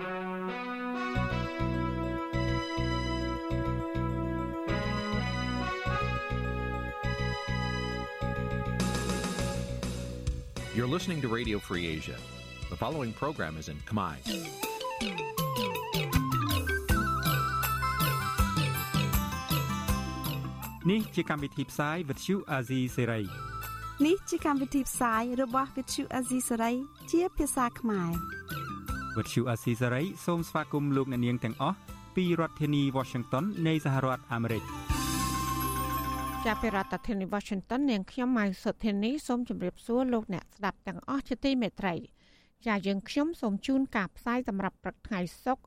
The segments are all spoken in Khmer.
You're listening to Radio Free Asia. The following program is in Khmer. នេះជាកម្មវិធីផ្សាយ Vuthu Azizi Serai នេះជាកម្មវិធីផ្សាយរបស់ Vuthu Azizi Serai ជាភាសាខ្មែរ Vuthu Azizi Serai សូមស្វាគមន៍លោកអ្នកនាងទាំងអស់ពីរដ្ឋធានី Washington នៃសហរដ្ឋអាមេរិកចាប់ពីរដ្ឋធានី Washington នាងខ្ញុំម៉ៅសុធានីសូមជម្រាបសួរលោកអ្នកស្ដាប់ទាំងអស់ជាទីមេត្រីចាយើងខ្ញុំសូមជូនការផ្សាយសម្រាប់ព្រឹកថ្ងៃសុក្រ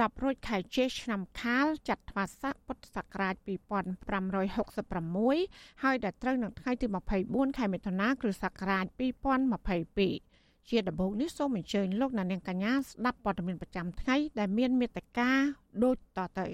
10រោចខែជេឆ្នាំខាលចត្វាស័កពុទ្ធសករាជ2566ហើយដល់ត្រូវនឹងថ្ងៃទី24ខែមិថុនាគ្រិស្តសករាជ2022 ជាដំបូងនេះសូមអញ្ជើញលោកអ្នកនាងកញ្ញាស្ដាប់ព័ត៌មានប្រចាំថ្ងៃដែលមានមេត្តាដូចតទៅ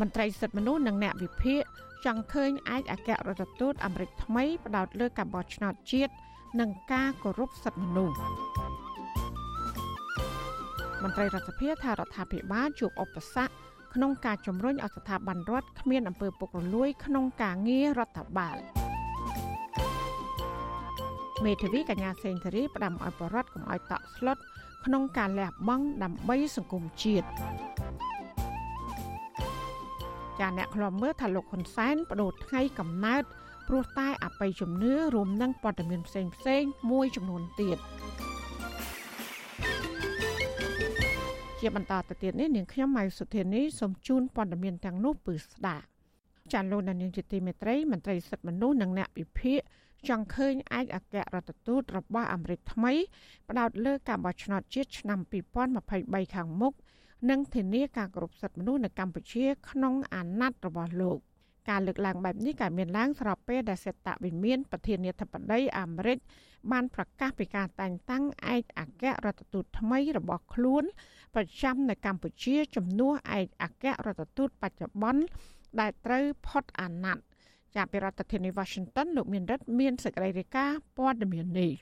មន្ត្រីសិទ្ធិមនុស្សនិងអ្នកវិភាគចង់ឃើញឯកអគ្គរដ្ឋទូតអាមេរិកថ្មីផ្ដោតលើការបោះឆ្នោតជាតិនិងការគោរពសិទ្ធិមនុស្សមន្ត្រីរដ្ឋសភាថារដ្ឋាភិបាលជួបឧបសគ្គ ក្នុងការជំរុញឲ្យស្ថាប័នរដ្ឋគ្មានអំពើពុករលួយក្នុងការងាររដ្ឋបាលមេធាវីកញ្ញាសេងធារីផ្ដាំឲ្យបរដ្ឋកុំឲ្យតក់ស្លុតក្នុងការលះបង់ដើម្បីសង្គមជាតិចាអ្នកខ្លំមើលថាលោកហ៊ុនសែនបដូរថ្ងៃកំណើតព្រោះតែអបិយជំនឿរួមនឹងព័ត៌មានផ្សេងផ្សេងមួយចំនួនទៀត ជាបន្តទៅទៀតនេះនាងខ្ញុំម៉ៃសុធានីសូមជូនព័ត៌មានទាំងនោះពឺស្ដាប់ចាន់លោកនាងជាទីមេត្រីមន្ត្រីសិទ្ធិមនុស្សនិងអ្នកវិភាគចង់ឃើញឯកអគ្គរដ្ឋទូតរបស់អាមេរិកថ្មីផ្ដោតលើការបោះឆ្នោតជាតិឆ្នាំ2023ខាងមុខនិងធានាការគោរពសិទ្ធិមនុស្សនៅកម្ពុជាក្នុងអាណត្តិរបស់លោក។ ការលើកឡើងបែបនេះក៏មានឡើងស្របពេលដែលសេតវិមានប្រធានាធិបតីអាមេរិកបានប្រកាសពីការតែងតាំងឯកអគ្គរដ្ឋទូតថ្មីរបស់ខ្លួន ប្រចាំនៅកម្ពុជាជំនួសឯកអគ្គរដ្ឋទូតបច្ចុប្បន្នដែលត្រូវផុតអាណត្តិចាប់ពីរដ្ឋធានី Washington លោកមានរិទ្ធមានសេចក្តីរាយការណ៍ព័ត៌មាននេះ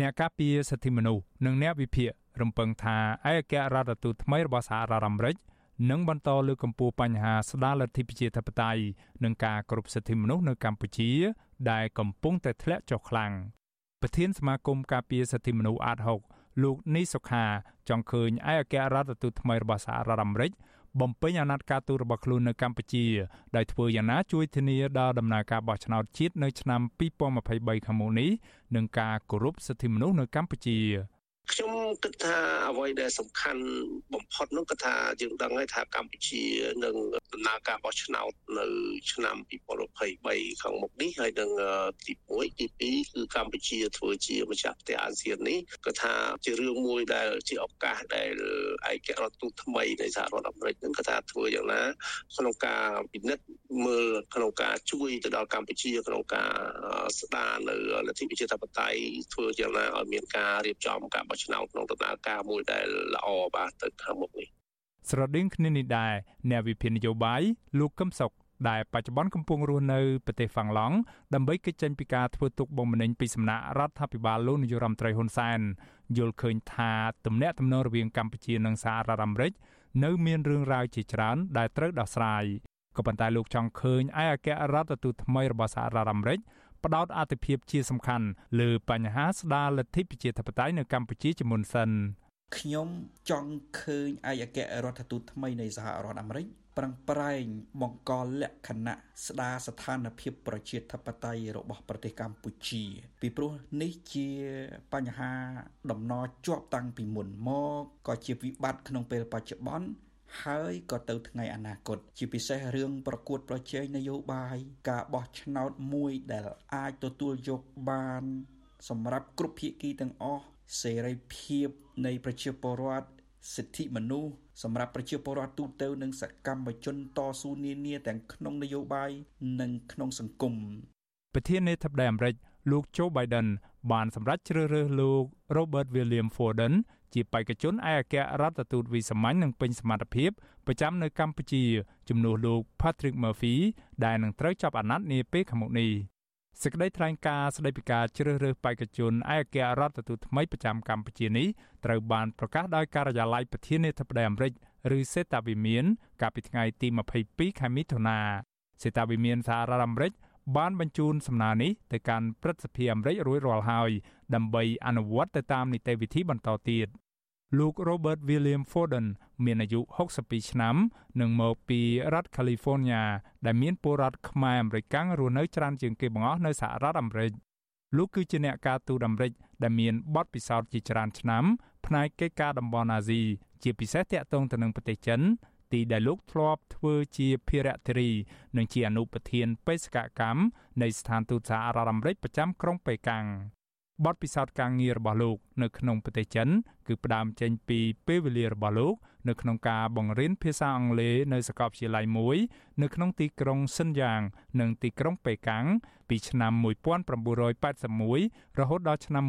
អ្នកការពារសិទ្ធិមនុស្សនិងអ្នកវិភាគរំពឹងថាឯកអគ្គរដ្ឋទូតថ្មីរបស់សហរដ្ឋអាមេរិក និងបន្តលើកកម្ពស់បញ្ហាស្ដារលទ្ធិប្រជាធិបតេយ្យនិងការគោរពសិទ្ធិមនុស្សនៅកម្ពុជា ដែលកំពុងតែធ្លាក់ចុះខ្លាំងប្រធានសមាគមការពារសិទ្ធិមនុស្សអាត6លោកនីសុខាចង់ឃើញឯកអគ្គរដ្ឋទូតថ្មីរបស់សហរដ្ឋអាមេរិកបំពេញអាណត្តិការទូតរបស់ខ្លួននៅកម្ពុជាដោយធ្វើយ៉ាងណាជួយធានាដល់ដំណើរការបោះឆ្នោតជាតិនៅឆ្នាំ2023ខាងមុខនេះនិងការគោរពសិទ្ធិមនុស្សនៅកម្ពុជា ខ្ញុំគិតថាអ្វីដែលសំខាន់បំផុតនោះគឺថាយើងដឹងហើយថាកម្ពុជានឹងដំណើរការបោះឆ្នោតនៅឆ្នាំ2023ខាងមុខនេះហើយនឹងទី1ទី2គឺកម្ពុជាធ្វើជាម្ចាស់ផ្ទះអាស៊ាននេះគឺថាជារឿងមួយដែលជាឱកាសដែលឯករដ្ឋទូតថ្មីនៃសហរដ្ឋអាមេរិកនឹងគឺថាធ្វើយ៉ាងណាក្នុងការពិនិត្យមើលក្នុងការជួយទៅដល់កម្ពុជាក្នុងការស្ដារនៅលទ្ធិប្រជាធិបតេយ្យធ្វើយ៉ាងណាឲ្យមានការរៀបចំការបោះឆ្នោតក្នុងដំណើរការមួយដែលល្អបាទទៅខាងមុខនេះស្រដៀងគ្នានេះដែរអ្នកវិភាគនយោបាយលោកកឹមសុខដែលបច្ចុប្បន្នកំពុងរស់នៅប្រទេសហ្វាំងឡង់ដើម្បីកិច្ចចេញពីការធ្វើទុកបុកម្នេញពីសំណាក់រដ្ឋាភិបាលលោកនាយរដ្ឋមន្ត្រីហ៊ុនសែនយល់ឃើញថាទំនាក់ទំនងរវាងកម្ពុជានិងសហរដ្ឋអាមេរិកនៅមានរឿងរ៉ាវជាច្រើនដែលត្រូវដោះស្រាយក៏ប៉ុន្តែលោកចង់ឃើញឯកអគ្គរដ្ឋទូតថ្មីរបស់សហរដ្ឋអាមេរិក ផ្ដោតអធិភាពជាសំខាន់លើបញ្ហាស្ដារលទ្ធិប្រជាធិបតេយ្យនៅកម្ពុជាជាមុនសិនខ្ញុំចង់ឃើញឯកអគ្គរដ្ឋទូតថ្មីនៃសហរដ្ឋអាមេរិកប្រឹងប្រែងបង្កលក្ខណៈស្ដារស្ថានភាពប្រជាធិបតេយ្យរបស់ប្រទេសកម្ពុជា ពីព្រោះនេះជាបញ្ហាដំណជាប់តាំងពីមុនមកក៏ជាវិបត្តិក្នុងពេលបច្ចុប្បន្ន ហើយក៏ទៅថ្ងៃអនាគតជាពិសេសរឿងប្រកួតប្រជែងនយោបាយការបោះឆ្នោតមួយដែលអាចទទួលយកបាន សម្រាប់គ្រប់ភាគីទាំងអស់សេរីភាពនៃប្រជាពលរដ្ឋសិទ្ធិមនុស្សសម្រាប់ប្រជាពលរដ្ឋទូទៅនិងសកម្មជនតស៊ូនានាទាំងក្នុងនយោបាយនិងក្នុងសង្គមប្រធានាធិបតីអាមេរិកលោក Joe Biden បានសម្រេចជ្រើសរើសលោក Robert William Forden ជាបេក្ខជនឯកអគ្គរដ្ឋទូតវិសាមញ្ញនិងពេញសមត្ថភាពប្រចាំនៅកម្ពុជាជំនួសលោក Patrick Murphy ដែលនឹងត្រូវចាប់អាណត្តិនាពេលខាងមុខនេះសេចក្តីថ្លែងការណ៍ស្តីពីការជ្រើសរើសបេក្ខជនឯកអគ្គរដ្ឋទូតថ្មីប្រចាំកម្ពុជានេះត្រូវបានប្រកាសដោយការិយាល័យប្រធានាធិបតីអាមេរិកឬសេតាវិមាន កាលពីថ្ងៃទី22ខែមិថុនាសេតាវិមានសហរដ្ឋអាមេរិក បានបញ្ជូនសំណើនេះទៅកាន់ព្រឹទ្ធសភាអាមេរិករួចរាល់ហើយដើម្បីអនុវត្តទៅតាមនីតិវិធីបន្តទៀតលោក Robert William Forden មានអាយុ62ឆ្នាំនិងមកពីរដ្ឋ California ដែលមានពលរដ្ឋខ្មែរអាមេរិកាំងរស់នៅច្រើនជាងគេបង្អស់នៅសហរដ្ឋអាមេរិកលោកគឺជាអ្នកការទូតអាមេរិកដែលមានបទពិសោធន៍ជាច្រើនឆ្នាំផ្នែកកិច្ចការតំបន់អាស៊ីជាពិសេសទាក់ទងទៅនឹងប្រទេសចិន ទីដែលលោកធ្លាប់ធ្វើជាភារៈធារីនិងជាអនុប្រធានបេសកកម្មនៃស្ថានទូតសហរដ្ឋអាមេរិកប្រចាំក្រុងប៉េកាំង បទពិសោធន៍ការងាររបស់លោក នៅក្នុងប្រទេសចិន គឺផ្ដើមចេញពីពេលវេលារបស់លោក នៅក្នុងការបង្រៀនភាសាអង់គ្លេសនៅសាកលវិទ្យាល័យមួយ នៅក្នុងទីក្រុងសិនយ៉ាង និងទីក្រុងប៉េកាំងពីឆ្នាំ1981រហូតដល់ឆ្នាំ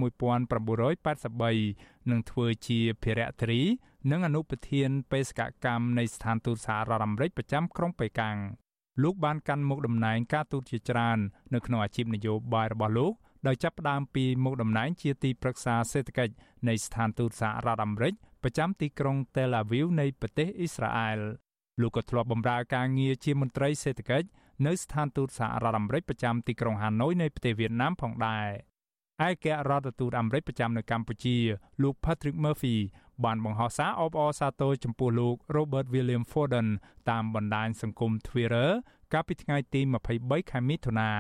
1983និងធ្វើជាភារៈធារី និងអនុប្រធានបេសកកម្មនៃស្ថានទូតសហរដ្ឋអាមេរិកប្រចាំក្រុងប៉េកាំងលោកបានកាន់មុខតំណែងការទូតជាច្រើន នៅក្នុងអាជីពនយោបាយរបស់លោក ដោយចាប់ផ្ដើមពីមុខតំណែងជាទីប្រឹក្សាសេដ្ឋកិច្ចនៃស្ថានទូតសហរដ្ឋអាមេរិកប្រចាំទីក្រុង Tel Aviv នៃប្រទេសអ៊ីស្រាអែលលោកក៏ធ្លាប់បម្រើការងារជាមន្ត្រីសេដ្ឋកិច្ចនៅស្ថានទូតសហរដ្ឋអាមេរិកប្រចាំទីក្រុងហាណូយនៃប្រទេសវៀតណាមផងដែរឯកអគ្គរដ្ឋទូតអាមេរិកប្រចាំនៅកម្ពុជា លោក Patrick Murphy បានបង្ហោះសារអបអរសាទរចំពោះលោក Robert William Forden តាមបណ្ដាញសង្គម Twitter កាលពីថ្ងៃទី23ខែមិថុនា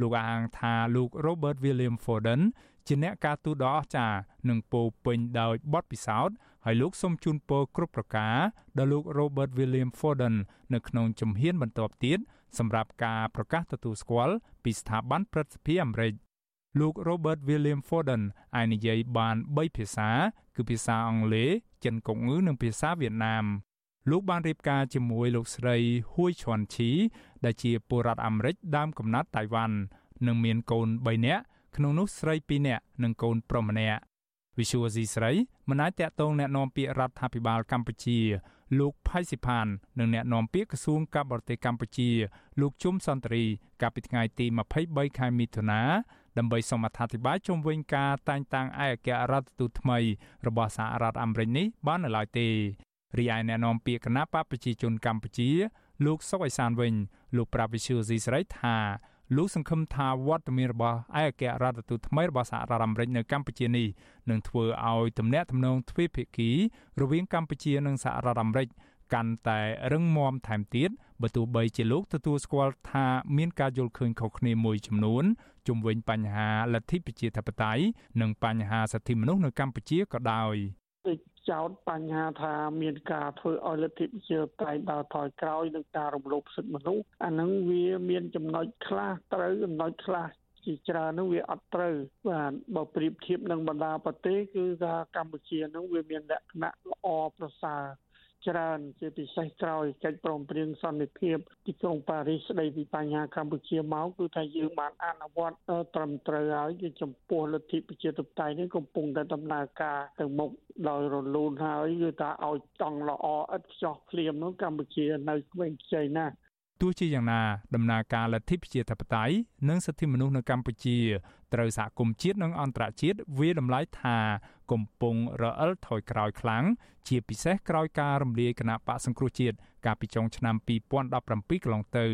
លោកអះអាងថាលោក Robert William Forden ជាអ្នកការទូតដ៏អស្ចារ្យនិងពោពេញដោយបទពិសោធន៍ហើយលោកសូមជូនពរគ្រប់ប្រការដល់លោក Robert William Forden នៅក្នុងជំហានបន្ទាប់ទៀតសម្រាប់ការប្រកាសទទួលស្គាល់ពីស្ថាប័នព្រឹទ្ធសភាអាមេរិកលោក Robert William Forden អាចនិយាយបាន3ភាសា គឺភាសាអង់គ្លេសចិនកុងងឺនិងភាសាវៀតណាម លោកបានរៀបការជាមួយលោកស្រីហួយឈွန်ឈីដែលជាពលរដ្ឋអាមេរិកដើមកំណើតតៃវ៉ាន់និងមានកូន3នាក់ក្នុងនោះស្រី2នាក់និងកូនប្រុសម្នាក់វិសុវស៊ីស្រីមិនអាចតាក់ទងแนะនាំពាក្យរដ្ឋាភិបាលកម្ពុជា លោកផៃស៊ីផាននិងអ្នកនាំពាក្យក្រសួងការបរទេសកម្ពុជា លោកជុំសន្តិរីកាលពីថ្ងៃទី23ខែមិថុនាដើម្បីសូមអធិប្បាយជុំវិញការតែងតាំងឯកអគ្គរដ្ឋទូតថ្មីរបស់សហរដ្ឋអាមេរិកនេះបាននៅឡើយទេ រីឯអ្នកនាំពាក្យគណៈបកប្រជាជនកម្ពុជា លោកសុកអេសានវិញ លោកប្រាវិសុយស៊ីស្រីថាលោកសង្ឃឹមថាវត្តមានរបស់ឯកអគ្គរដ្ឋទូតថ្មីរបស់សហរដ្ឋអាមេរិកនៅកម្ពុជានេះនឹងធ្វើឲ្យទំនាក់ទំនងទ្វេភាគីរវាងកម្ពុជានិងសហរដ្ឋអាមេរិកកាន់តែរឹងមាំថែមទៀតបើទោះបីជាលោកទទួលស្គាល់ថាមានការយល់ឃើញខុសគ្នាមួយចំនួនជុំវិញបញ្ហាលទ្ធិប្រជាធិបតេយ្យនិងបញ្ហាសិទ្ធិមនុស្សនៅកម្ពុជាក៏ដោយចោ តបញ្ហាថាមានការធ្វើឲ្យលទ្ធិប្រជាធិបតេយ្យដើរថយក្រោយនឹងការរំលោភសិទ្ធិមនុស្សអានឹងវាមានចំណុចខ្លះត្រូវចំណុចខ្លះជាច្រើននឹងវាអត់ត្រូវបាទបើប្រៀបធៀបនឹងបណ្ដាប្រទេសគឺថាកម្ពុជានឹងវាមានលក្ខណៈល្អប្រសើរ ច្រើនជាពិសេសក្រោយកិច្ចព្រមព្រៀងសន្តិភាពទីក្រុងប៉ារីសស្ដីពីបញ្ហាកម្ពុជាមកគឺថាយើងបានអនុវត្តត្រឹមត្រូវហើយគឺចំពោះលទ្ធិប្រជាធិបតេយ្យនេះកំពុងតែដំណើរការទៅមុខដោយរលូនហើយគឺថាឲ្យតង់ល្អឥតខ្ចោះភ្លាមនោះកម្ពុជានៅក្មេងខ្ចីណាស់ទោះជាយ៉ាងណាដំណើរការលទ្ធិប្រជាធិបតេយ្យនិងសិទ្ធិមនុស្សនៅកម្ពុជា ត្រូវសហគមន៍ជាតិនិងអន្តរជាតិវាតម្លៃថាកំពុងរអិលថយក្រោយខ្លាំងជាពិសេសក្រោយការរំលាយគណៈបកសង្គ្រោះជាតិកាលពីចុងឆ្នាំ2017កន្លងទៅ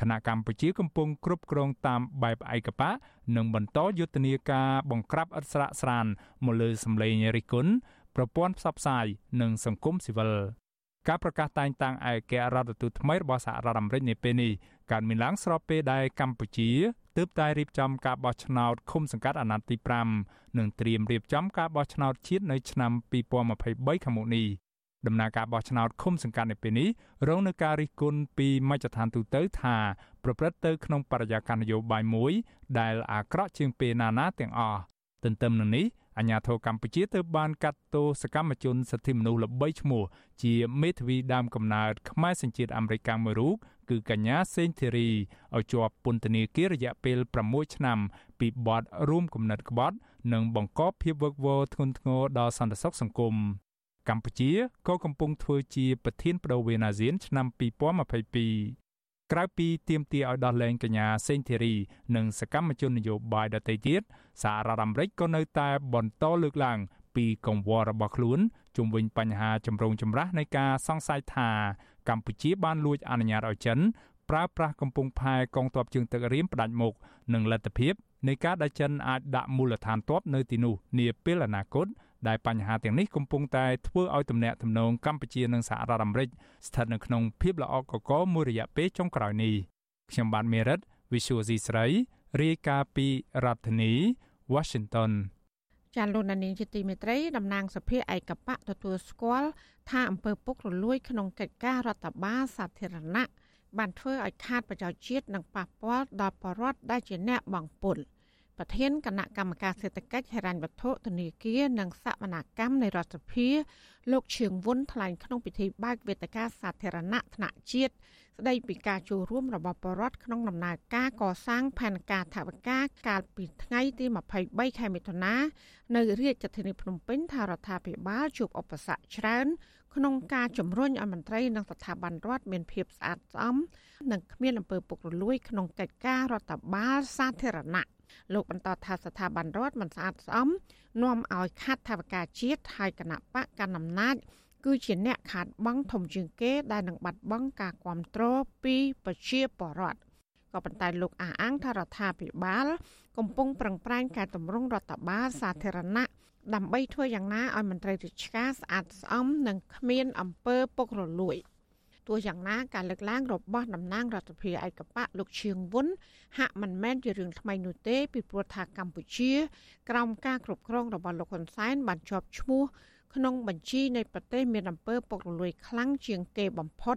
គណៈកម្ពុជាកំពុងគ្រប់គ្រងតាមបែបឯកបកនិងបន្តយុទ្ធនាការបង្ក្រាបឥតស្រាកស្រានមកលើសម្លេងរិះគន់ប្រព័ន្ធផ្សព្វផ្សាយនិងសង្គមស៊ីវិល ការប្រកាសតែងតាំងឯកអគ្គរដ្ឋទូតថ្មីរបស់សហរដ្ឋអាមេរិកនាពេលនេះកើតមានឡើងស្របពេលដែលកម្ពុជាទើបតែរៀបចំការបោះឆ្នោតឃុំសង្កាត់អាណត្តិទី5និងត្រៀមរៀបចំការបោះឆ្នោតជាតិនៅឆ្នាំ2023ខាងមុខនេះដំណើរការបោះឆ្នោតឃុំសង្កាត់នៅពេលនេះរងនឹងការរិះគន់ពីមជ្ឈដ្ឋានទូតទៅថាប្រព្រឹត្តទៅក្នុងបរិយាកាសនយោបាយមួយដែលអាក្រក់ជាងពេលណាណាទាំងអស់ ទន្ទឹមនឹងនេះអាញាធរកម្ពុជាទើបបានកាត់ទោសកម្មជនសិទ្ធិមនុស្សល្បីឈ្មោះជាមេធាវីដើមកំណើតខ្មែរសញ្ជាតិអាមេរិកមួយរូបគឺកញ្ញាសេងធីរីឲ្យជាប់ពន្ធនាគាររយៈពេល6ឆ្នាំ ពីបទរួមគំនិតក្បត់ និងបង្កភាពវឹកវរធ្ងន់ធ្ងរដល់សន្តិសុខសង្គមកម្ពុជាក៏កំពុងធ្វើជាប្រធានបដូវអាស៊ានឆ្នាំ2022 ក្រៅពីទាមទារឲ្យដោះលែងកញ្ញាសេងធីរី និងសកម្មជននយោបាយដទៃទៀតសហរដ្ឋអាមេរិកក៏នៅតែបន្តលើកឡើង ពីកង្វល់របស់ខ្លួនជុំវិញបញ្ហាចម្រូងចម្រាសនៃការសង្ស័យថាកម្ពុជាបានលួចអនុញ្ញាតឲ្យចិនប្រើប្រាស់កំពង់ផែកងទ័ពជើងទឹករៀមផ្ដាច់មុខនិងលទ្ធភាពនៃការដែលចិនអាចដាក់មូលដ្ឋានទ័ពនៅទីនោះនាពេលអនាគត ដែលបញ្ហាទាំងនេះកំពុងតែធ្វើឲ្យទំនាក់ទំនងកម្ពុជានិងសហរដ្ឋអាមេរិកស្ថិតនៅក្នុងភាពល្អកកមួយរយៈពេលចុងក្រោយនេះខ្ញុំបាទមេរិត Visual C ស្រីរាយការណ៍ពីរដ្ឋធានី Washington ចាលោកនានីជាទីមេត្រីតំណាងសភាឯកបៈទទួលស្គាល់ថាអំពើពុករលួយក្នុងកិច្ចការរដ្ឋបាលសាធារណៈបានធ្វើឲ្យខាតប្រជាជាតិនិងប៉ះពាល់ដល់បរដ្ឋដែលជាអ្នកបង់ពុល ប្រធានគណៈកម្មការសេដ្ឋកិច្ចហិរញ្ញវត្ថុធនាគារនិងសវនកម្មនៃរដ្ឋសភាលោកឈៀងវុនថ្លែងក្នុងពិធីបើកវេទិកាសាធារណៈថ្នាក់ជាតិស្ដីពីការចូលរួមរបស់បរដ្ឋក្នុងដំណើរការកសាងផែនការថវិកាកាលពីថ្ងៃទី23ខែមិថុនានៅរាជធានីភ្នំពេញថារដ្ឋាភិបាលជួបឧបសគ្គច្រើនក្នុងការជំរុញឲ្យមន្ត្រីនិងស្ថាប័នរដ្ឋមានភាពស្អាតស្អំនិងគ្មានអំពើពុករលួយក្នុងកិច្ចការរដ្ឋបាលសាធារណៈ លោកបន្តថាស្ថាប័នរដ្ឋមិនស្អាតស្អំនាំឲ្យខាត់ថវិកាជាតិហើយគណៈបកកណ្ដាលអំណាចគឺជាអ្នកខាតបង់ធំជាងគេដែលនឹងបាត់បង់ការគ្រប់គ្រងពីប្រជាពលរដ្ឋក៏ប៉ុន្តែលោកអះអាងថារដ្ឋាភិបាល កំពុងប្រឹងប្រែងកែតម្រង់រដ្ឋបាលសាធារណៈដើម្បីធ្វើយ៉ាងណាឲ្យមន្ត្រីរាជការស្អាតស្អំនិងគ្មានអំពើពុករលួយ ទោះយ៉ាងណាការលើកឡើងរបស់តំណាងរដ្ឋាភិបាលឯកបៈលោកឈៀងវុនហាក់មិនមែនជារឿងថ្មីនោះទេពីព្រោះថាកម្ពុជា ក្រោមការគ្រប់គ្រងរបស់លោកហ៊ុនសែនបានជាប់ឈ្មោះក្នុងបញ្ជីនៃប្រទេសមានអំពើពុករលួយខ្លាំងជាងគេបំផុត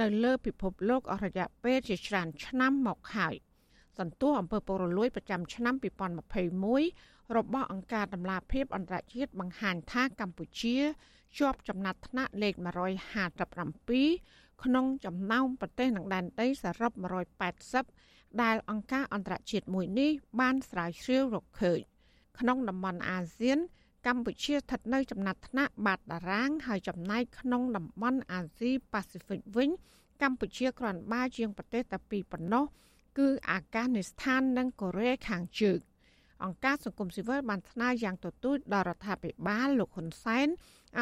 នៅលើពិភពលោកអស់រយៈពេលជាច្រើនឆ្នាំមកហើយសន្ទុះអំពើពុករលួយប្រចាំឆ្នាំ2021របស់អង្គការដំឡាភិបអន្តរជាតិបង្ហាញថាកម្ពុជា ជាប់ចំណាត់ថ្នាក់លេខ157 ក្នុងចំណោមប្រទេសនឹងដែនដីសរុប180ដែលអង្គការអន្តរជាតិមួយនេះបានស្រាវជ្រាវរកឃើញក្នុងតំបន់អាស៊ាន កម្ពុជាស្ថិតនៅចំណាត់ថ្នាក់បាតតារាង ហើយចំណែកក្នុងតំបន់អាស៊ីប៉ាស៊ីហ្វិកវិញ កម្ពុជាគ្រាន់បើជាងប្រទេសតែពីរប៉ុណ្ណោះគឺអាកានីស្ថាននិងកូរ៉េខាងជើង អង្គការសង្គមស៊ីវិលបានស្នើយ៉ាងទទូចដល់រដ្ឋាភិបាលលោកហ៊ុនសែន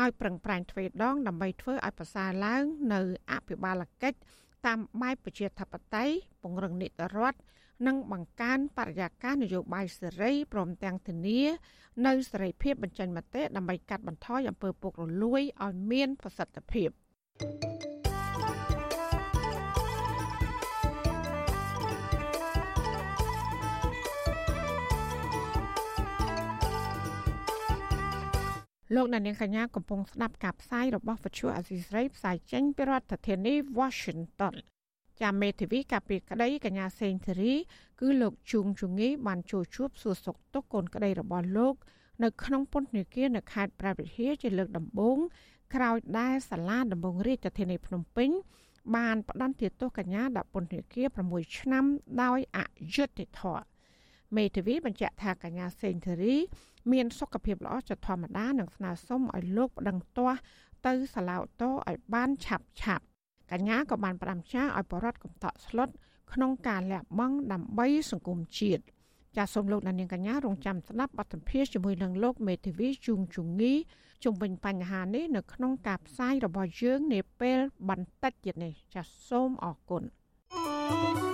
ឲ្យប្រឹងប្រែងទ្វេដងដើម្បីធ្វើឲ្យប្រសើរឡើងនៅអភិបាលកិច្ចតាមបែបប្រជាធិបតេយ្យពង្រឹងនីតិរដ្ឋនិងបង្កើនបរិយាកាសនយោបាយសេរីព្រមទាំងធានានៅសេរីភាពបញ្ចេញមតិដើម្បីកាត់បន្ថយអំពើពុករលួយឲ្យមានប្រសិទ្ធភាព។ លោកអ្នកនាងកញ្ញាកំពុងស្ដាប់ការផ្សាយរបស់វិទ្យុអសីស្រីផ្សាយចេញពីរដ្ឋធានី Washington ចាមេធាវីកាពីក្តីកញ្ញាសេងធារី គឺលោកជួងជងីបានចូលជួបសួរសុខទុក្ខកូនក្តីរបស់លោក នៅក្នុងពន្ធនាគារនៅខេត្តព្រះវិហារជាលើកដំបូងក្រោយដែលសាលាដំបងរាជធានីភ្នំពេញបានផ្តន្ទាទោសកញ្ញាដាក់ពន្ធនាគារ6ឆ្នាំដោយអយុត្តិធម៌ មេធាវីបញ្ជាក់ថាកញ្ញាសេងធារីមានសុខភាពល្អជាធម្មតានិងស្នើសុំឲ្យលោកប្តឹងទាស់ទៅសាឡាវតោឲ្យបានឆាប់ឆាប់កញ្ញាក៏បានផ្ដាំផ្ញើឲ្យបរដ្ឋកំតក់ស្លុតក្នុងការលះបង់ដើម្បីសង្គមជាតិចាសសូមលោកនាងកញ្ញារងចាំស្ដាប់បទសម្ភាសជាមួយនឹងលោកមេធាវីជួងជងីជុំវិញបញ្ហានេះនៅក្នុងការផ្សាយរបស់យើងនាពេលបន្តិចទៀតនេះចាសសូមអរគុណ thank you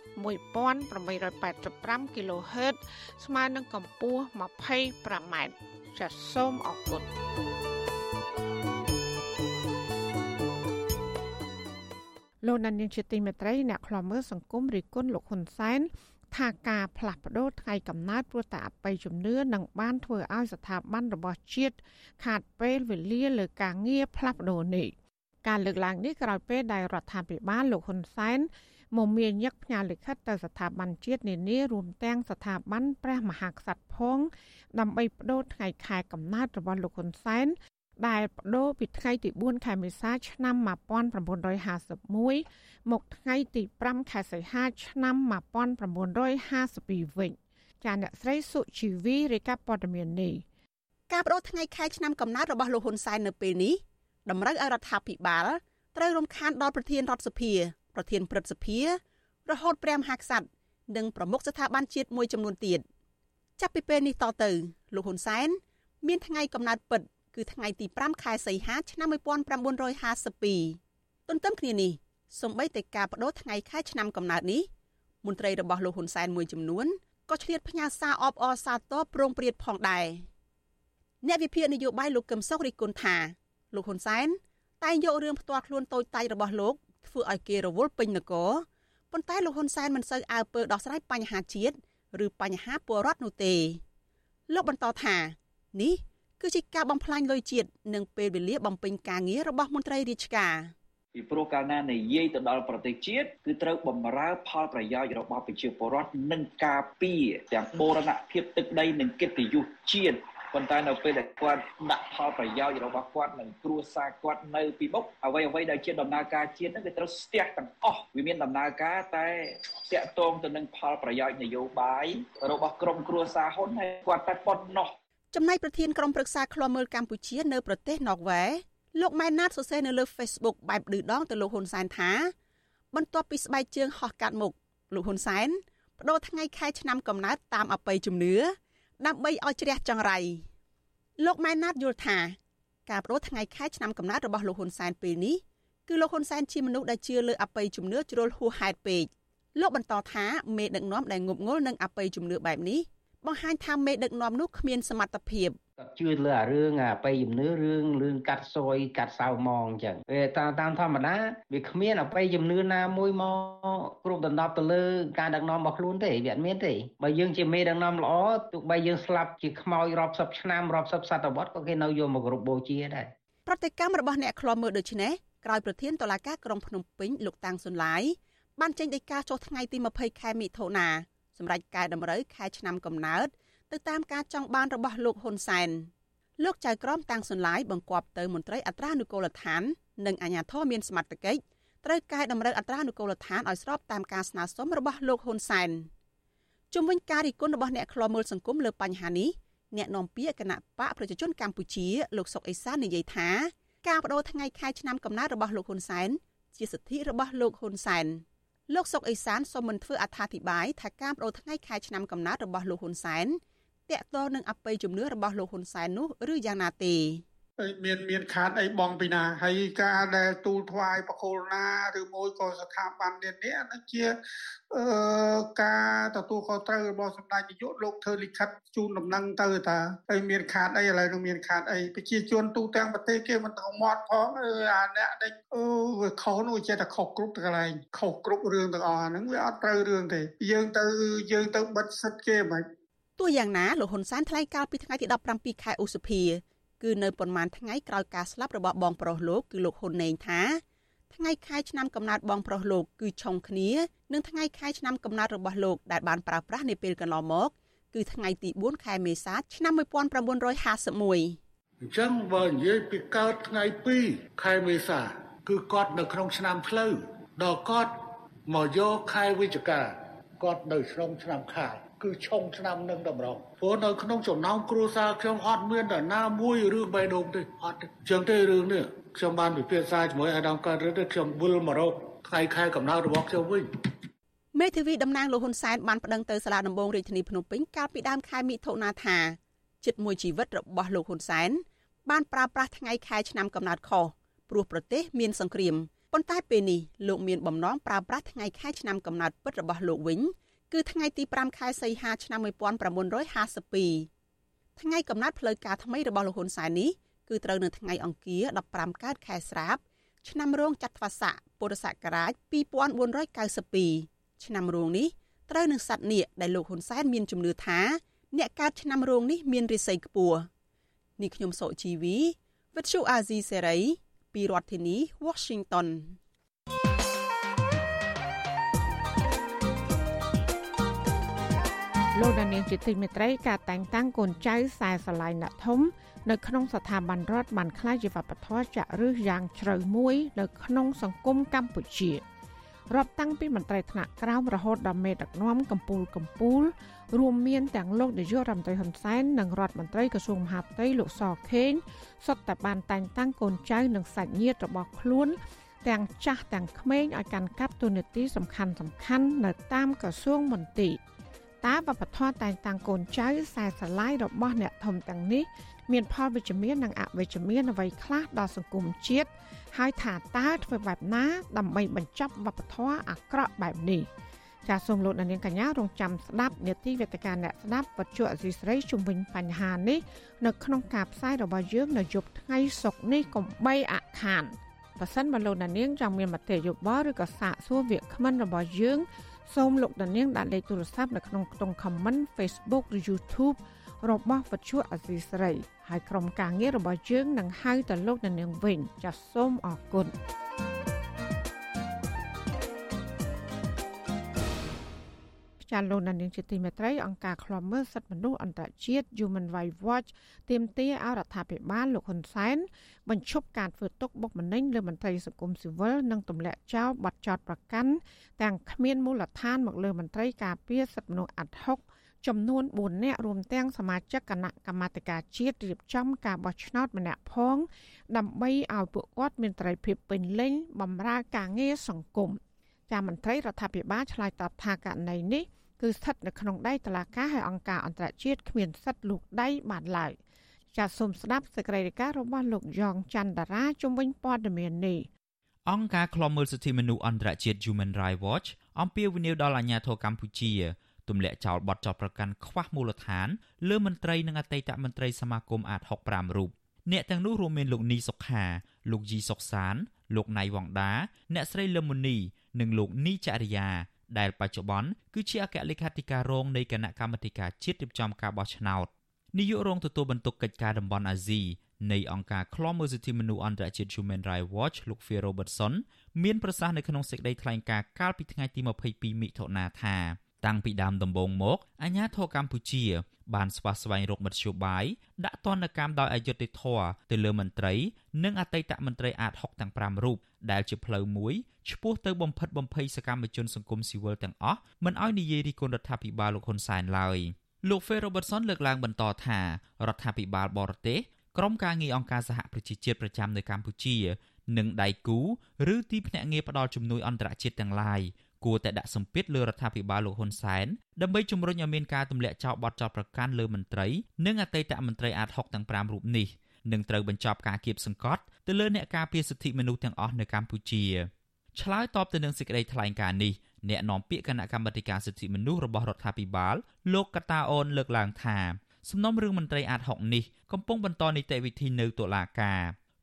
1885 kHz ស្មើនឹងកម្ពស់ 25m ចាសសូមអរគុណលោកនានីជាទីមេត្រីអ្នកខ្លាំមើលសង្គមរិគុណលោកហ៊ុនសែនថាការផ្លាស់ប្ដូរថ្ងៃកំណើតព្រោះតែអបិយជំនឿនឹងបានធ្វើឲ្យស្ថាប័នរបស់ជាតិខាតពេលវេលាលើការងារផ្លាស់ប្ដូរនេះការលើកឡើងនេះក្រោយពេលដែលរដ្ឋាភិបាលលោកហ៊ុនសែន មកមានញឹកផ្ញើលិខិតទៅស្ថាប័នជាតិនានារួមទាំងស្ថាប័នព្រះមហាក្សត្រផង ដើម្បីបដូរថ្ងៃខែកំណើតរបស់លោកហ៊ុនសែនដែលបដូរពីថ្ងៃទី4ខែមេសាឆ្នាំ1951មកថ្ងៃទី5ខែសីហាឆ្នាំ1952វិញចាអ្នកស្រីសុជីវីរាយការណ៍ព័ត៌មាននេះការបដូរថ្ងៃខែឆ្នាំកំណើតរបស់លោកហ៊ុនសែននៅពេលនេះតម្រូវឲ្យរដ្ឋាភិបាលត្រូវរំខានដល់ប្រធានរដ្ឋសភា ប្រធានព្រឹទ្ធសភា រហូតព្រះមហាក្សត្រនិងប្រមុខស្ថាប័នជាតិមួយចំនួនទៀតចាប់ពីពេលនេះតទៅលោកហ៊ុនសែនមានថ្ងៃកំណើតពិត គឺថ្ងៃទី5ខែសីហាឆ្នាំ1952ទន្ទឹមគ្នានេះសម្បីតែការបដូរថ្ងៃខែឆ្នាំកំណើតនេះមន្ត្រីរបស់លោកហ៊ុនសែនមួយចំនួនក៏ឆ្លៀតផ្ញើសារអបអរសាទរប្រងព្រាតផងដែរអ្នកវិភាគនយោបាយលោកកឹមសុខរិះគន់ថាលោកហ៊ុនសែនតែងយករឿងផ្ទាល់ខ្លួនតូចតាចរបស់លោក ធ្វើឲ្យគេរវល់ពេញនគរប៉ុន្តែលោកហ៊ុនសែនមិនសូវអើពើដោះស្រាយបញ្ហាជាតិឬបញ្ហាពលរដ្ឋនោះទេលោកបន្តថានេះគឺជាការបំផ្លាញលុយជាតិនិងពេលវេលាបំពេញការងាររបស់មន្ត្រីរាជការពីព្រោះកាលណានិយាយទៅដល់ប្រទេសជាតិគឺត្រូវបំរើផលប្រយោជន៍របស់ប្រជាពលរដ្ឋនិងការពារទាំងបូរណភាពទឹកដីនិងកិត្តិយសជាតិ ប៉ុន្តែនៅពេលដែលគាត់ដាក់ផលប្រយោជន៍របស់គាត់និងគ្រួសារគាត់នៅពីមុខអ្វីអ្វីដែលជាដំណើរការជាតិហ្នឹងវាត្រូវស្ទះទាំងអស់វាមានដំណើរការតែតាក់ទងទៅនឹងផលប្រយោជន៍នយោបាយរបស់ក្រុមគ្រួសារហ៊ុនហើយគាត់តែប៉ុណ្ណោះចំណែកប្រធានក្រុមប្រឹក្សាឃ្លាំមើលកម្ពុជានៅប្រទេសណ័រវេលោកម៉ែនណាតសរសេរនៅលើ Facebook បែបឌឺដងទៅលោកហ៊ុនសែនថាបន្ទាប់ពីស្បែកជើងហោះកាត់មុខលោកហ៊ុនសែនបដូរថ្ងៃខែឆ្នាំកំណើតតាមអបិយជំនឿ ដើម្បីឲ្យជ្រះចង្រៃលោកម៉ែនណាតយល់ថាការបដូរថ្ងៃខែឆ្នាំកំណើតរបស់លោកហ៊ុនសែនពេលនេះគឺលោកហ៊ុនសែនជាមនុស្សដែលជឿលើអបិយជំនឿជ្រុលហួសហេតុពេកលោកបន្តថាមេដឹកនាំដែលងប់ងល់នឹងអបិយជំនឿបែបនេះបង្ហាញថាមេដឹកនាំនោះគ្មានសមត្ថភាពគាត់ជឿលើអារឿងអាបៃជំនឿរឿងរឿងកាត់សយកាត់សៅម៉ងអញ្ចឹងវាតាមតាមធម្មតាវាគ្មានអបៃជំនឿណាមួយមកគ្រប់ដណ្ដប់ទៅលើការដឹកនាំរបស់ខ្លួនទេវាអត់មានទេបើយើងជាមេដឹកនាំល្អទោះបីយើងស្លាប់ជាខ្មោចរាប់សិបឆ្នាំរាប់សិបសតវត្សក៏គេនៅយកមកគោរពបូជាដែរប្រតិកម្មរបស់អ្នកខ្លាំមើលដូចនេះក្រោយប្រធានតុលាការក្រុងភ្នំពេញលោកតាំងសុនឡាយបានចេញដីកាចុះថ្ងៃទី20ខែមិថុនាសម្រាប់កែតម្រូវខែឆ្នាំកំណើត ទៅតាមការចង់បានរបស់លោកហ៊ុនសែនលោកចៅក្រមតាំងសុនឡាយបង្គាប់ទៅមន្ត្រីអត្រានុកូលដ្ឋាន និងអាជ្ញាធរមានសមត្ថកិច្ចត្រូវកែតម្រូវអត្រានុកូលដ្ឋានឲ្យស្របតាមការស្នើសុំរបស់លោកហ៊ុនសែនជំវិញការរិះគន់របស់អ្នកខ្លោមើលសង្គមលើបញ្ហានេះអ្នកនាំពាក្យគណៈបកប្រជាជនកម្ពុជាលោកសុកអេសាននិយាយថា ការបដូរថ្ងៃខែឆ្នាំកំណើតរបស់លោកហ៊ុនសែនជាសិទ្ធិរបស់លោកហ៊ុនសែនលោកសុកអេសានសូមមិនធ្វើអត្ថាធិប្បាយថាការបដូរថ្ងៃខែឆ្នាំកំណើតរបស់លោកហ៊ុនសែន តាក់ទងនឹងអបិយជំនឿរបស់លោកហ៊ុនសែននោះឬយ៉ាងណាទេហើយមានមានខាតអីបងពីណាហើយការដែលទូលថ្វាយបកុលណាឬមួយក៏ស្ថាប័ននេះនេះនឹងជាអឺការទទួលខុសត្រូវរបស់សម្ដេចនាយកលោកធ្វើលិខិតជូនដំណឹងទៅតាហើយមានខាតអីឥឡូវនឹងមានខាតអីប្រជាជនទូទាំងប្រទេសគេមិនទៅមាត់ផងអឺអាអ្នកនេះអូវាខុសនោះចេះតែខុសគ្រប់កន្លែងខុសគ្រប់រឿងទាំងអស់ហ្នឹងវាអត់ត្រូវរឿងទេយើងទៅយើងទៅបិទសិទ្ធគេមិន ទោះយ៉ាងណាលោកហ៊ុនសែនថ្លែងកាលពីថ្ងៃទី17ខែឧសភាគឺនៅប៉ុន្មានថ្ងៃក្រោយការស្លាប់របស់បងប្រុសលោកគឺលោកហ៊ុនណេងថាថ្ងៃខែឆ្នាំកំណើតបងប្រុសលោកគឺឆុងគ្នានឹងថ្ងៃខែឆ្នាំកំណើតរបស់លោកដែលបានប្រើប្រាស់នាពេលកន្លងមក គឺថ្ងៃទី4ខែមេសាឆ្នាំ1951អញ្ចឹងបើនិយាយពីកើតថ្ងៃ2ខែមេសា គឺគាត់នៅក្នុងឆ្នាំផ្លូវដល់គាត់មកយកខែវិច្ឆិកាគាត់នៅក្នុងឆ្នាំខាល គឺឆុងឆ្នាំនឹងតម្រងព្រោះនៅក្នុងចំណោមគ្រួសារខ្ញុំអត់មានតាណាមួយរឿងបេះដូងទេអត់ចឹងទេរឿងនេះខ្ញុំបានពិភាក្សាជាមួយអាដាមកើតរិទ្ធខ្ញុំវិលមករកថ្ងៃខែកំណើតរបស់ខ្ញុំវិញមេធាវីតំណាងលោកហ៊ុនសែនបានប្តឹងទៅសាលាដំបងរាជធានីភ្នំពេញកាលពីដើមខែមិថុនាថាជិតមួយជីវិតរបស់លោកហ៊ុនសែនបានប្រើប្រាស់ថ្ងៃខែឆ្នាំកំណើតខុសព្រោះប្រទេសមានសង្គ្រាមប៉ុន្តែពេលនេះលោកមានបំណងប្រើប្រាស់ថ្ងៃខែឆ្នាំកំណើតពិតរបស់លោកវិញ គឺថ្ងៃទី5ខែសីហាឆ្នាំ1952ថ្ងៃកំណើតផ្លូវការថ្មីរបស់លោកហ៊ុនសែននេះគឺត្រូវនៅថ្ងៃអង្គារ15កើតខែស្រាប ឆ្នាំរោងចត្វាស័កពុរសករាជ2492ឆ្នាំរោងនេះត្រូវនឹងសត្វនាគដែលលោកហ៊ុនសែនមានជំនឿថាអ្នកកើតឆ្នាំរោងនេះមានរិស័យខ្ពស់នេះខ្ញុំសុជីវីវិទ្យុអាស៊ីសេរីពីរដ្ឋធានី Washington លោកដានៀងជាទីមេត្រីការតែងតាំងកូនចៅខ្សែស្រឡាយអ្នកធំ នៅក្នុងស្ថាប័នរដ្ឋបានក្លាយជាវប្បធម៌ចាក់ឫសយ៉ាងជ្រៅមួយនៅក្នុងសង្គមកម្ពុជារាប់តាំងពីមន្ត្រីថ្នាក់ក្រោមរហូតដល់មេដឹកនាំកម្ពុជាកម្ពុជារួមមានទាំងលោកនាយករដ្ឋមន្ត្រីហ៊ុនសែននិងរដ្ឋមន្ត្រីក្រសួងមហាផ្ទៃលោកសខេងសុទ្ធតែបានតែងតាំងកូនចៅនិងសាច់ញាតិរបស់ខ្លួនទាំងចាស់ទាំងក្មេងឲ្យកាន់កាប់តួនាទីសំខាន់សំខាន់នៅតាមក្រសួងមន្ទីរ តើវប្បធម៌តែងតាំងកូនចៅខ្សែស្រឡាយរបស់អ្នកធំទាំងនេះមានផលវិជ្ជមាននិងអវិជ្ជមានអ្វីខ្លះដល់សង្គមជាតិហើយថាតើធ្វើបែបណាដើម្បីបញ្ចប់វប្បធម៌អាក្រក់បែបនេះចាសសូមលោកនាងកញ្ញារងចាំស្ដាប់នេតិវេទិកាអ្នកស្ដាប់វត្ថុអសីស្រីជុំវិញបញ្ហានេះនៅក្នុងការផ្សាយរបស់យើងនៅយប់ថ្ងៃសុក្រនេះកុំបីអខានប៉ះសិនបើលោកនាងចង់មានមតិយោបល់ឬក៏សាកសួរវាគ្មិនរបស់យើង សូមលោកនាងដាក់លេខទូរស័ព្ទនៅក្នុងខ្ទង់ comment Facebook ឬ YouTube របស់វិទ្យុអសីស្រីហើយក្រុមការងាររបស់យើងនឹងហៅទៅលោកនាងវិញចាសសូមអរគុណ ចាលោកនាងជាទីមេត្រីអង្គការឃ្លាំមើលសិទ្ធិមនុស្សអន្តរជាតិ Human Rights Watch ទាមទារឲ្យរដ្ឋាភិបាលលោកហ៊ុនសែនបញ្ឈប់ការធ្វើទុកបុកម្នេញលើមន្ត្រីសង្គមស៊ីវិលនិងទម្លាក់ចោលបទចោទប្រកាន់ទាំងគ្មានមូលដ្ឋានមកលើមន្ត្រីការពារសិទ្ធិមនុស្សអាត់ហុកចំនួន4នាក់រួមទាំងសមាជិកគណៈកម្មាធិការជាតិរៀបចំការបោះឆ្នោតម្នាក់ផង ដើម្បីឲ្យពួកគាត់មានត្រីភាពពេញលេញបម្រើការងារសង្គមចាមន្ត្រីរដ្ឋាភិបាលឆ្លើយតបថាករណីនេះ គឺស្ថិតនៅក្នុងដៃតុលាការហើយអង្គការអន្តរជាតិគ្មានសិទ្ធិលូកដៃបានឡើយចាសសូមស្ដាប់សេចក្តីរាយការណ៍របស់លោកយ៉ងច័ន្ទតារាជំវិញព័ត៌មាននេះអង្គការឃ្លាំមើលសិទ្ធិមនុស្សអន្តរជាតិ Human Rights Watch អំពាវនាវដល់អាជ្ញាធរកម្ពុជាទម្លាក់ចោលបទចោទប្រកាន់ខ្វះមូលដ្ឋានលើមន្ត្រីនិងអតីតមន្ត្រីសមាគមអាត65រូបអ្នកទាំងនោះរួមមានលោកនីសុខាលោកជីសុកសានលោកណៃវងដា អ្នកស្រីលឹមមុនីនិងលោកនីចរិយា ដែលបច្ចុប្បន្នគឺជាអគ្គលេខាធិការរងនៃគណៈកម្មាធិការជាតិរៀបចំការបោះឆ្នោតនាយករងទទួលបន្ទុកកិច្ចការតំបន់អាស៊ីនៃអង្គការឃ្លាំមើលសិទ្ធិមនុស្សអន្តរជាតិ Human Rights Watch លោក Phil Robertson មានប្រសាសន៍នៅក្នុងសេចក្តីថ្លែងការណ៍កាលពីថ្ងៃទី22មិថុនាថា តាំងពីដើមដំបូងមកអាញាធរកម្ពុជា បានស្វះស្វែងរកមធ្យោបាយដាក់ទណ្ឌកម្មដោយអយុត្តិធម៌ទៅលើមន្ត្រី និងអតីតមន្ត្រីអាត60ទាំង5រូបដែលជាផ្លូវមួយឆ្ពោះទៅបំផិតបំភ័យសកម្មជនសង្គមស៊ីវិលទាំងអស់មិនឲ្យនិយាយរិះគន់រដ្ឋាភិបាលលោកហ៊ុនសែនឡើយលោក Phil Robertson លើកឡើងបន្តថារដ្ឋាភិបាលបរទេសក្រុមការងារអង្គការសហប្រជាជាតិប្រចាំនៅកម្ពុជានិងដៃគូឬទីភ្នាក់ងារផ្ដល់ជំនួយអន្តរជាតិទាំងឡាយ គួរតែដាក់សម្ពាធលើរដ្ឋាភិបាលលោកហ៊ុនសែនដើម្បីជំរុញឲ្យមានការទម្លាក់ចោលបទចោទប្រកាន់លើមន្ត្រីនិងអតីតមន្ត្រីអាត60ទាំង5រូបនេះនិងត្រូវបញ្ចប់ការគៀបសង្កត់ទៅលើអ្នកការពារសិទ្ធិមនុស្សទាំងអស់នៅកម្ពុជាឆ្លើយតបទៅនឹងសេចក្តីថ្លែងការណ៍នេះអ្នកនាំពាក្យគណៈកម្មាធិការសិទ្ធិមនុស្សរបស់រដ្ឋាភិបាលលោកកតាអូនលើកឡើងថាសំណុំរឿងមន្ត្រីអាត60នេះកំពុងបន្តនីតិវិធីនៅតុលាការ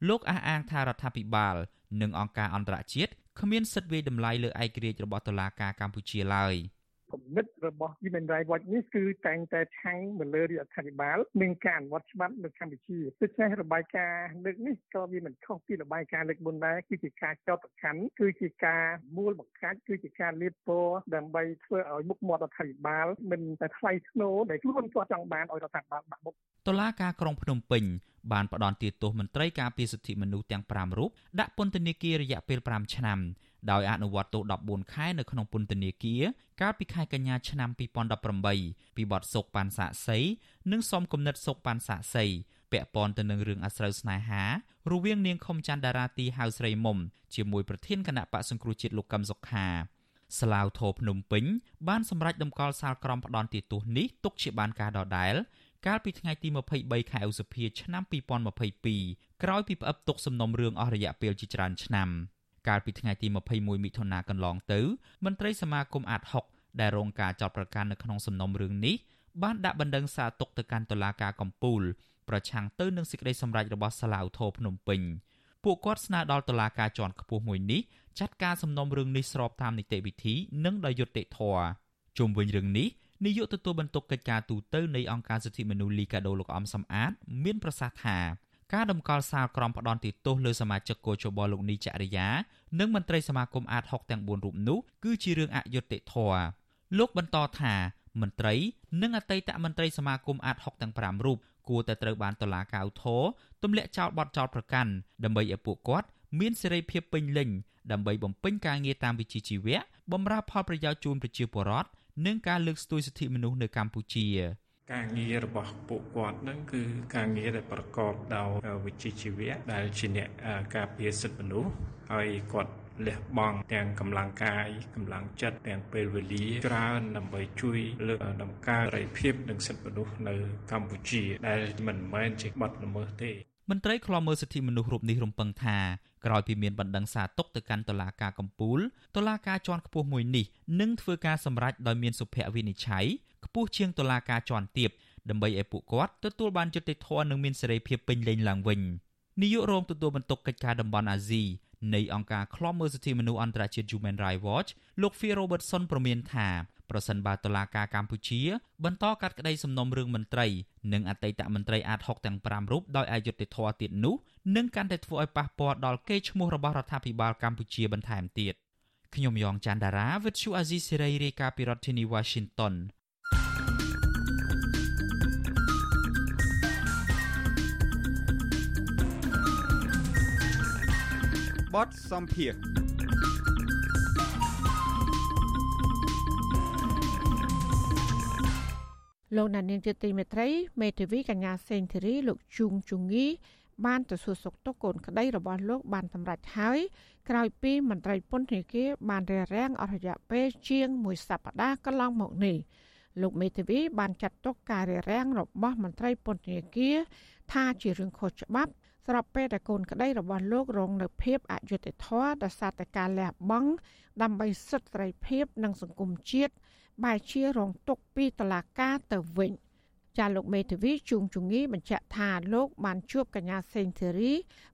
លោកអះអាងថារដ្ឋាភិបាលនិងអង្គការអន្តរជាតិ គ្មានសិទ្ធិវាយតម្លៃលើឯករាជ្យរបស់តុលាការកម្ពុជាឡើយ។ គំនិតរបស់ Human Rights Watch នេះគឺតែងតែឆាំងទៅលើរដ្ឋាភិបាលនិងការអនុវត្តច្បាប់នៅកម្ពុជាដូច្នេះរបាយការណ៍លើកនេះក៏វាមិនខុសពីរបាយការណ៍លើកមុនដែរគឺជាការចោទប្រកាន់គឺជាការមូលបង្កាច់គឺជាការលៀបពណ៌ដើម្បីធ្វើឲ្យមុខមាត់រដ្ឋាភិបាលមិនតែថ្លៃធ្នូដែលខ្លួនគាត់ចង់បានឲ្យរដ្ឋាភិបាលបាក់មុខតុលាការក្រុងភ្នំពេញបានផ្ដន់ទោសមន្ត្រីការពារសិទ្ធិមនុស្សទាំង5រូបដាក់ពន្ធនាគាររយៈពេល5ឆ្នាំ ដោយអនុវត្តទោស14ខែនៅក្នុងពន្ធនាគារកាលពីខែកញ្ញាឆ្នាំ2018ពីបទសោកប៉ាន់សាក់សីនិងសំគំនិតសោកប៉ាន់សាក់សីពាក់ព័ន្ធទៅនឹងរឿងអាស្រូវស្នេហារវាងនាងខុមច័ន្ទតារាទីហៅស្រីមុំជាមួយប្រធានគណៈបកសង្គ្រោះជាតិលោកកឹមសុខាស្លាវធរភ្នំពេញបានសម្រេចដំកល់សាលក្រមផ្ដន់ទោសនេះទុកជាបានការដដែលកាលពីថ្ងៃទី23ខែឧសភាឆ្នាំ2022ក្រោយពីផ្អឹបទុកសំណុំរឿងអស់រយៈពេលជាច្រើនឆ្នាំ។ កាលពីថ្ងៃទី21មិថុនាកន្លងទៅមន្ត្រីសមាគមអាត6ដែលរងការចោទប្រកាន់នៅក្នុងសំណុំរឿងនេះបានដាក់បណ្ដឹងសារទុកទៅកាន់តុលាការកំពូលប្រឆាំងទៅនឹងសេចក្តីសម្រេចរបស់សាលាឧទ្ធរភ្នំពេញពួកគាត់ស្នើដល់តុលាការជាន់ខ្ពស់មួយនេះចាត់ការសំណុំរឿងនេះស្របតាមនីតិវិធីនិងដោយយុត្តិធម៌ជុំវិញរឿងនេះនាយកទទួលបន្ទុកកិច្ចការទូតទៅនៃអង្គការសិទ្ធិមនុស្សលីកាដូលោកអំសំអាត មានប្រសាសន៍ថា ការដំកល់សាលក្រមផ្ដន់ទោសលើសមាជិកកោជបលោកនីចរិយា និងមន្ត្រីសមាគមអាត6ទាំង4រូបនោះគឺជារឿងអយុត្តិធម៌លោកបន្តថាមន្ត្រីនិងអតីតមន្ត្រីសមាគមអាត6ទាំង5រូបគួរតែត្រូវបានតុលាការឧទ្ធរទម្លាក់ចោលបទចោលប្រកាន់ដើម្បីឲ្យពួកគាត់មានសេរីភាពពេញលេញដើម្បីបំពេញការងារតាមវិជ្ជាជីវៈបម្រើផលប្រយោជន៍ជូនប្រជាពលរដ្ឋនិងការលើកស្ទួយសិទ្ធិមនុស្សនៅកម្ពុជា ការងាររបស់ពួកគាត់នឹងគឺការងារដែលប្រកបដោយវិជ្ជាជីវៈដែលជាអ្នកការពារសិទ្ធិមនុស្សហើយគាត់លះបង់ទាំងកម្លាំងកាយកម្លាំងចិត្តទាំងពេលវេលាច្រើនដើម្បីជួយលើកដំណើរសេរីភាពនិងសិទ្ធិមនុស្សនៅកម្ពុជា ដែលមិនមែនជាបទល្មើសទេមន្ត្រីខ្លំមើលសិទ្ធិមនុស្សរូបនេះរំពឹងថាក្រោយពីមានបណ្ដឹងសារទុកទៅកាន់តុលាការកំពូលតុលាការជាន់ខ្ពស់មួយនេះនឹងធ្វើការសម្រេចដោយមានសុភវិនិច្ឆ័យ ខ្ពស់ជាងតុលាការជាន់ទាបដើម្បីឲ្យពួកគាត់ទទួលបានយុត្តិធម៌និងមានសេរីភាពពេញលេញឡើងវិញនាយករងទទួលបន្ទុកកិច្ចការតំបន់អាស៊ីនៃអង្គការឃ្លាំមើលសិទ្ធិមនុស្សអន្តរជាតិ Human Rights Watch លោក Phil Robertson ប្រមានថាប្រសិនបើតុលាការកម្ពុជា បន្តកាត់ក្តីសំណុំរឿងមន្ត្រីនិងអតីតមន្ត្រីអាត6ទាំង5រូបដោយអយុត្តិធម៌ទៀតនោះនឹងកាន់តែធ្វើឲ្យប៉ះពាល់ដល់កេរ្តិ៍ឈ្មោះរបស់រដ្ឋាភិបាលកម្ពុជាបន្ថែមទៀតខ្ញុំយ៉ងច័ន្ទដារាវិទ្យុអាស៊ីសេរីរាយការណ៍ពីរដ្ឋធានី Washington បទសំភារលោកណានៀងជាទីមេត្រីមេធាវីកញ្ញាសេងធីរីលោកជួងជងីបានទៅសួរសុខទុក្ខកូនក្តីរបស់លោកបានសម្រេចហើយក្រោយពីមន្ត្រីពន្ធនាគារបានរារាំងអស់រយៈពេលជាង1សប្តាហ៍កន្លងមកនេះលោកមេធាវីបានចាត់ទុកការរារាំងរបស់មន្ត្រីពន្ធនាគារថាជារឿងខុសច្បាប់ ស្របពេលដែលកូនក្តីរបស់លោករងនៅភាពអយុត្តិធម៌ដោយសារតែការលះបង់ដើម្បីសិទ្ធិសេរីភាពនិងសង្គមជាតិបែរជារងទុកពីតឡាការទៅវិញចាលោកមេធាវីជួងជងីបញ្ជាក់ថាលោកបានជួបកញ្ញាសេងធីរី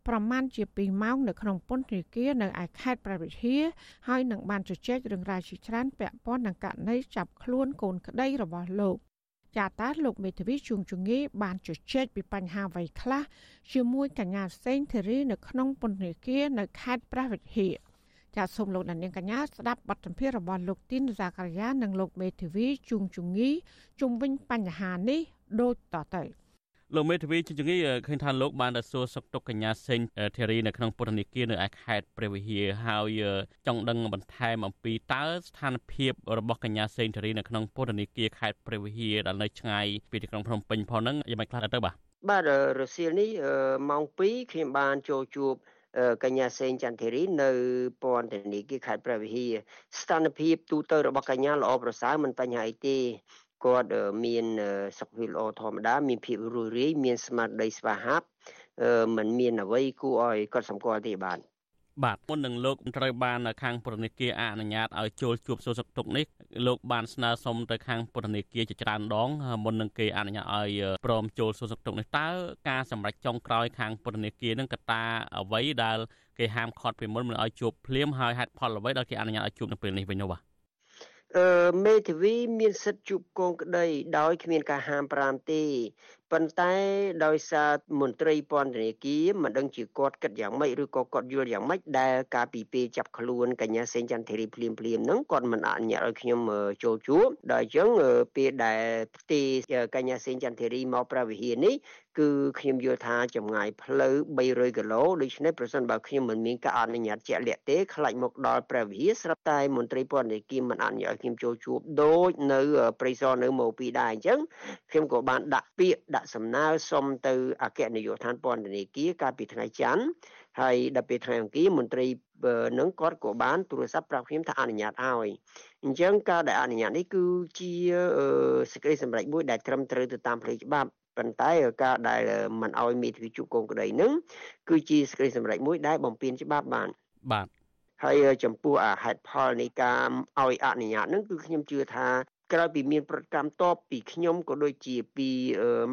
ប្រមាណជា2ម៉ោងនៅក្នុងពន្ធនាគារនៅឯខេត្តព្រះវិហារហើយនឹងបានជជែករឿងរ៉ាវជាច្រើនពាក់ព័ន្ធនឹងករណីចាប់ខ្លួនកូនក្តីរបស់លោក ចាតាលោកមេធាវីជួងជងីបានជជែកពីបញ្ហាអ្វីខ្លះជាមួយកញ្ញាសេងធីរីនៅក្នុងពន្ធនាគារនៅខេត្តព្រះវិហារចាសសូមលោកអ្នកនាងកញ្ញាស្ដាប់បទសម្ភាសន៍របស់លោកទីនសាករានិងលោកមេធាវីជួងជងីជុំវិញបញ្ហានេះដូចតទៅ លោកមេធាវីជងីឃើញថាលោកបានទៅសួរសុខទុក្ខកញ្ញាសេងធីរីនៅក្នុងពន្ធនាគារនៅឯខេត្តព្រះវិហារហើយចង់ដឹងបន្ថែមអំពីតើស្ថានភាពរបស់កញ្ញាសេងធីរីនៅក្នុងពន្ធនាគារខេត្តព្រះវិហារដែលនៅឆ្ងាយពីទីក្រុងភ្នំពេញផងហ្នឹងយ៉ាងម៉េចខ្លះទៅបាទបាទរសៀលនេះម៉ោង2ខ្ញុំបានចូលជួបកញ្ញាសេងចន្ទធីរីនៅពន្ធនាគារខេត្តព្រះវិហារស្ថានភាពទូទៅរបស់កញ្ញាល្អប្រសើរមិនបញ្ហាអីទេ គាត់មានសុខភាពល្អធម្មតាមានភាពរួសរាយមានស្មារតីស្វាហាប់មិនមានអ្វីគួរឲ្យកត់សម្គាល់ទេបាទបាទមុននឹងលោកត្រូវបានខាងពន្ធនាគារអនុញ្ញាតឲ្យចូលជួបសួរសុខទុក្ខនេះលោកបានស្នើសុំទៅខាងពន្ធនាគារជាច្រើនដងមុននឹងគេអនុញ្ញាតឲ្យព្រមចូលសួរសុខទុក្ខនេះតើការសម្រេចចុងក្រោយខាងពន្ធនាគារនឹងកត្តាអ្វីដែលគេហាមឃាត់ពីមុនមិនឲ្យជួបភ្លាមហើយហេតុផលអ្វីដែលគេអនុញ្ញាតឲ្យជួបនៅពេលនេះវិញនោះបាទអឺ មេធាវីមានសិទ្ធិជួបកូនក្តី ដោយគ្មានការហាមប្រាមទេប៉ុន្តែដោយសារមន្ត្រីពន្ធនាគារមិនដឹងជាគាត់គិតយ៉ាងម៉េចឬក៏គាត់យល់យ៉ាងម៉េចដែលការពីពេលចាប់ខ្លួនកញ្ញាសេងចន្ទធីរីភ្លាមភ្លាមហ្នឹងគាត់មិនអនុញ្ញាតឲ្យខ្ញុំចូលជួបដល់អញ្ចឹងពេលដែលផ្ទេកញ្ញាសេងចន្ទធីរីមកប្រវិហារនេះគឺខ្ញុំយល់ថាចម្ងាយផ្លូវ300គីឡូដូច្នេះប្រសិនបើខ្ញុំមិនមានការអនុញ្ញាតជាក់លាក់ទេខ្លាចមកដល់ព្រះវិហារស្រាប់តែមន្ត្រីពន្ធនាគារមិនអនុញ្ញាតឲ្យខ្ញុំចូលជួបដូចនៅព្រៃសរនៅមកពីដែរអញ្ចឹងខ្ញុំក៏បានដាក់ពាក្យដាក់សំណើសុំទៅអគ្គនាយកដ្ឋានពន្ធនាគារកាលពីថ្ងៃច័ន្ទហើយដល់ពេលថ្ងៃអង្គារមន្ត្រីនឹងគាត់ក៏បានទូរស័ព្ទប្រាប់ខ្ញុំថាអនុញ្ញាតឲ្យអញ្ចឹងការដែលអនុញ្ញាតនេះគឺជាសេចក្តីសម្រេចមួយដែលត្រឹមត្រូវទៅតាមផ្លូវច្បាប់ប៉ុន្តែការដែលមិនឲ្យមេធាវីជួបកូនក្តីនឹងគឺជាសេចក្តីសម្រេចមួយដែលបំពេញច្បាប់បានបាទហើយចំពោះអាហេតុផលនៃការឲ្យអនុញ្ញាតហ្នឹងគឺខ្ញុំជឿថា ក្រោយពីមានប្រតិកម្មតបពីខ្ញុំក៏ដូចជាពី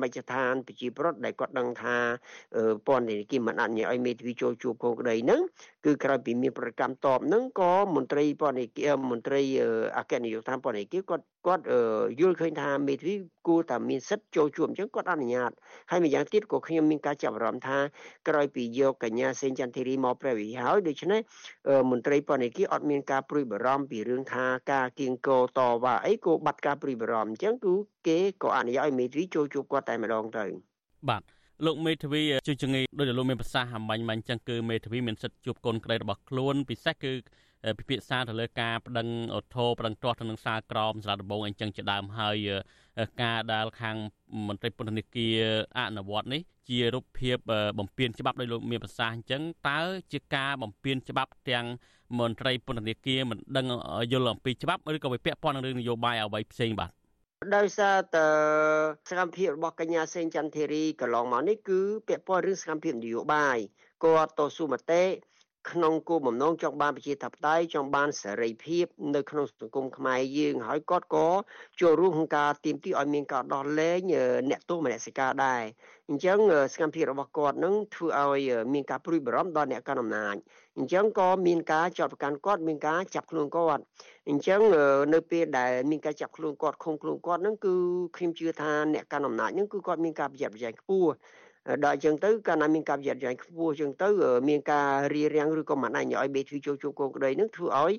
មជ្ឈដ្ឋានប្រជាប្រដ្ឋដែលគាត់ដឹងថាពន្ធនាគារមិនអនុញ្ញាតឲ្យមេធាវីចូលជួបកូនក្តីហ្នឹងគឺក្រោយពីមានប្រតិកម្មតបហ្នឹងក៏មន្ត្រីពន្ធនាគារមន្ត្រីអគ្គនាយកដ្ឋានពន្ធនាគារគាត់គាត់យល់ឃើញថាមេធាវីគួរតែមានសិទ្ធិចូលជួបអញ្ចឹងគាត់អនុញ្ញាតហើយម្យ៉ាងទៀតក៏ខ្ញុំមានការចាប់អារម្មណ៍ថាក្រោយពីយកកញ្ញាសេងចន្ទធីរីមកព្រះវិហារដូច្នេះមន្ត្រីពន្ធនាគារអត់មានការព្រួយបារម្ភពីរឿងថាការគៀងគរតវ៉ាអីក៏បាត់ការព្រួយបារម្ភអញ្ចឹងគឺគេក៏អនុញ្ញាតឲ្យមេធាវីចូលជួបគាត់តែម្ដងទៅបាទលោកមេធាវីជួយជងីដោយលោកមានប្រសាសន៍អាមាញ់មាញ់ចឹងគឺមេធាវីមានសិទ្ធិជួបកូនក្តីរបស់ខ្លួនពិសេសគឺពិភាក្សាទៅលើការប្តឹងអូថូប្តឹងទាស់ទៅនឹងសាលក្រមសាលាដំបងអញ្ចឹងជាដើមហើយការដែលខាងមន្ត្រីពន្ធនាគារអនុវត្តនេះជារូបភាពបំពេញច្បាប់ដោយលោកមានប្រសាសន៍អញ្ចឹងតើជាការបំពេញច្បាប់ទាំង មន្ត្រីពន្ធនាគារមិនដឹងយល់អំពីច្បាប់ឬក៏វាពាក់ព័ន្ធនឹងរឿងនយោបាយអ្វីផ្សេងបាទដោយសារតសកម្មភាពរបស់កញ្ញាសេងចន្ទធីរីកន្លងមកនេះគឺពាក់ព័ន្ធរឿងសកម្មភាពនយោបាយគាត់តស៊ូមតិ ក្នុងគោលបំណងចង់បានប្រជាធិបតេយ្យចង់បានសេរីភាពនៅក្នុងសង្គមខ្មែរយើងហើយគាត់ក៏ចូលរួមក្នុងការទាមទារឲ្យមានការដោះលែងអ្នកទោសមនសិការដែរអញ្ចឹងសកម្មភាពរបស់គាត់នឹងធ្វើឲ្យមានការព្រួយបារម្ភដល់អ្នកកាន់អំណាចអញ្ចឹងក៏មានការចាត់ប្រកាន់គាត់មានការចាប់ខ្លួនគាត់អញ្ចឹងនៅពេលដែលមានការចាប់ខ្លួនគាត់ឃុំខ្លួនគាត់នឹងគឺខ្ញុំជឿថាអ្នកកាន់អំណាចនឹងគឺគាត់មានការប្រយ័ត្នប្រយែងខ្ពស់ ដល់អញ្ចឹងទៅកាលណាមានការប្រយ័ត្នប្រយែងខ្ពស់អញ្ចឹងទៅមានការរៀបរៀងឬក៏មិនអញ្ញឲ្យមេធាវីចូលជួបកូនក្តីនឹងធ្វើឲ្យ